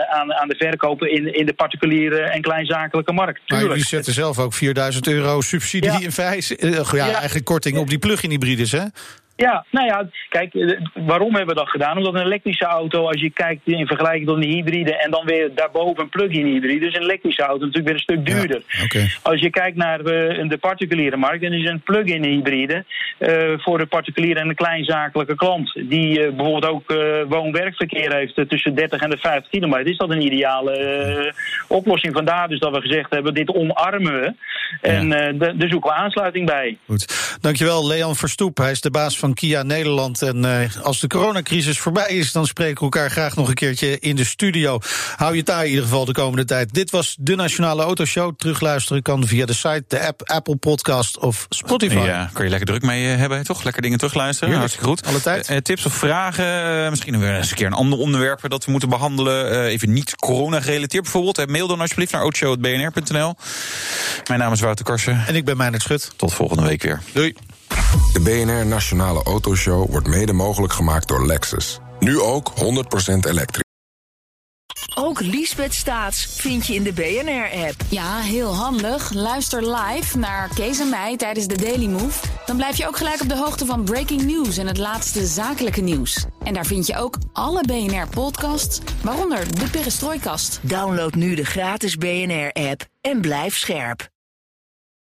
[SPEAKER 8] aan, aan de verkopen in, in de particuliere en kleinzakelijke markt.
[SPEAKER 2] Maar jullie zetten zelf ook 4000 euro subsidie in feite. Uh, ja, ja, eigenlijk korting op die plug-in hybrides, hè?
[SPEAKER 8] Ja, nou ja, kijk, waarom hebben we dat gedaan? Omdat een elektrische auto, als je kijkt in vergelijking tot een hybride en dan weer daarboven een plug-in hybride, dus een elektrische auto natuurlijk weer een stuk duurder.
[SPEAKER 2] Ja, okay.
[SPEAKER 8] Als je kijkt naar uh, de particuliere markt, dan is een plug-in hybride uh, voor de particuliere en de kleinzakelijke klant, die uh, bijvoorbeeld ook woon-werkverkeer heeft tussen 30 en de 50 kilometer, is dat een ideale oplossing. Vandaar dus dat we gezegd hebben, dit omarmen we. En ja. daar zoeken we aansluiting bij.
[SPEAKER 2] Goed. Dankjewel, Leon Verstoep. Hij is de baas van van Kia Nederland. En uh, als de coronacrisis voorbij is, dan spreken we elkaar graag nog een keertje in de studio. Hou je daar in ieder geval de komende tijd. Dit was de Nationale Autoshow. Terugluisteren kan via de site, de app, Apple Podcast of Spotify.
[SPEAKER 3] Ja, kan je lekker druk mee hebben, toch? Lekker dingen terugluisteren. Ja, Hartstikke goed.
[SPEAKER 2] Alle tijd.
[SPEAKER 3] Uh, tips of vragen? misschien weer eens een keer een ander onderwerp dat we moeten behandelen. Uh, even niet corona-gerelateerd bijvoorbeeld. mail dan alsjeblieft naar autoshow.bnr.nl. Mijn naam is Wouter Karsen.
[SPEAKER 2] En ik ben Meijnerd Schut.
[SPEAKER 3] Tot volgende week weer.
[SPEAKER 2] Doei.
[SPEAKER 9] De BNR Nationale Autoshow wordt mede mogelijk gemaakt door Lexus. Nu ook 100% elektrisch.
[SPEAKER 1] Ook Liesbeth Staats vind je in de BNR-app.
[SPEAKER 10] Ja, heel handig. Luister live naar Kees en mij tijdens de Daily Move. Dan blijf je ook gelijk op de hoogte van breaking news en het laatste zakelijke nieuws. En daar vind je ook alle BNR-podcasts, waaronder de Perestrooikast.
[SPEAKER 1] Download nu de gratis BNR-app en blijf scherp.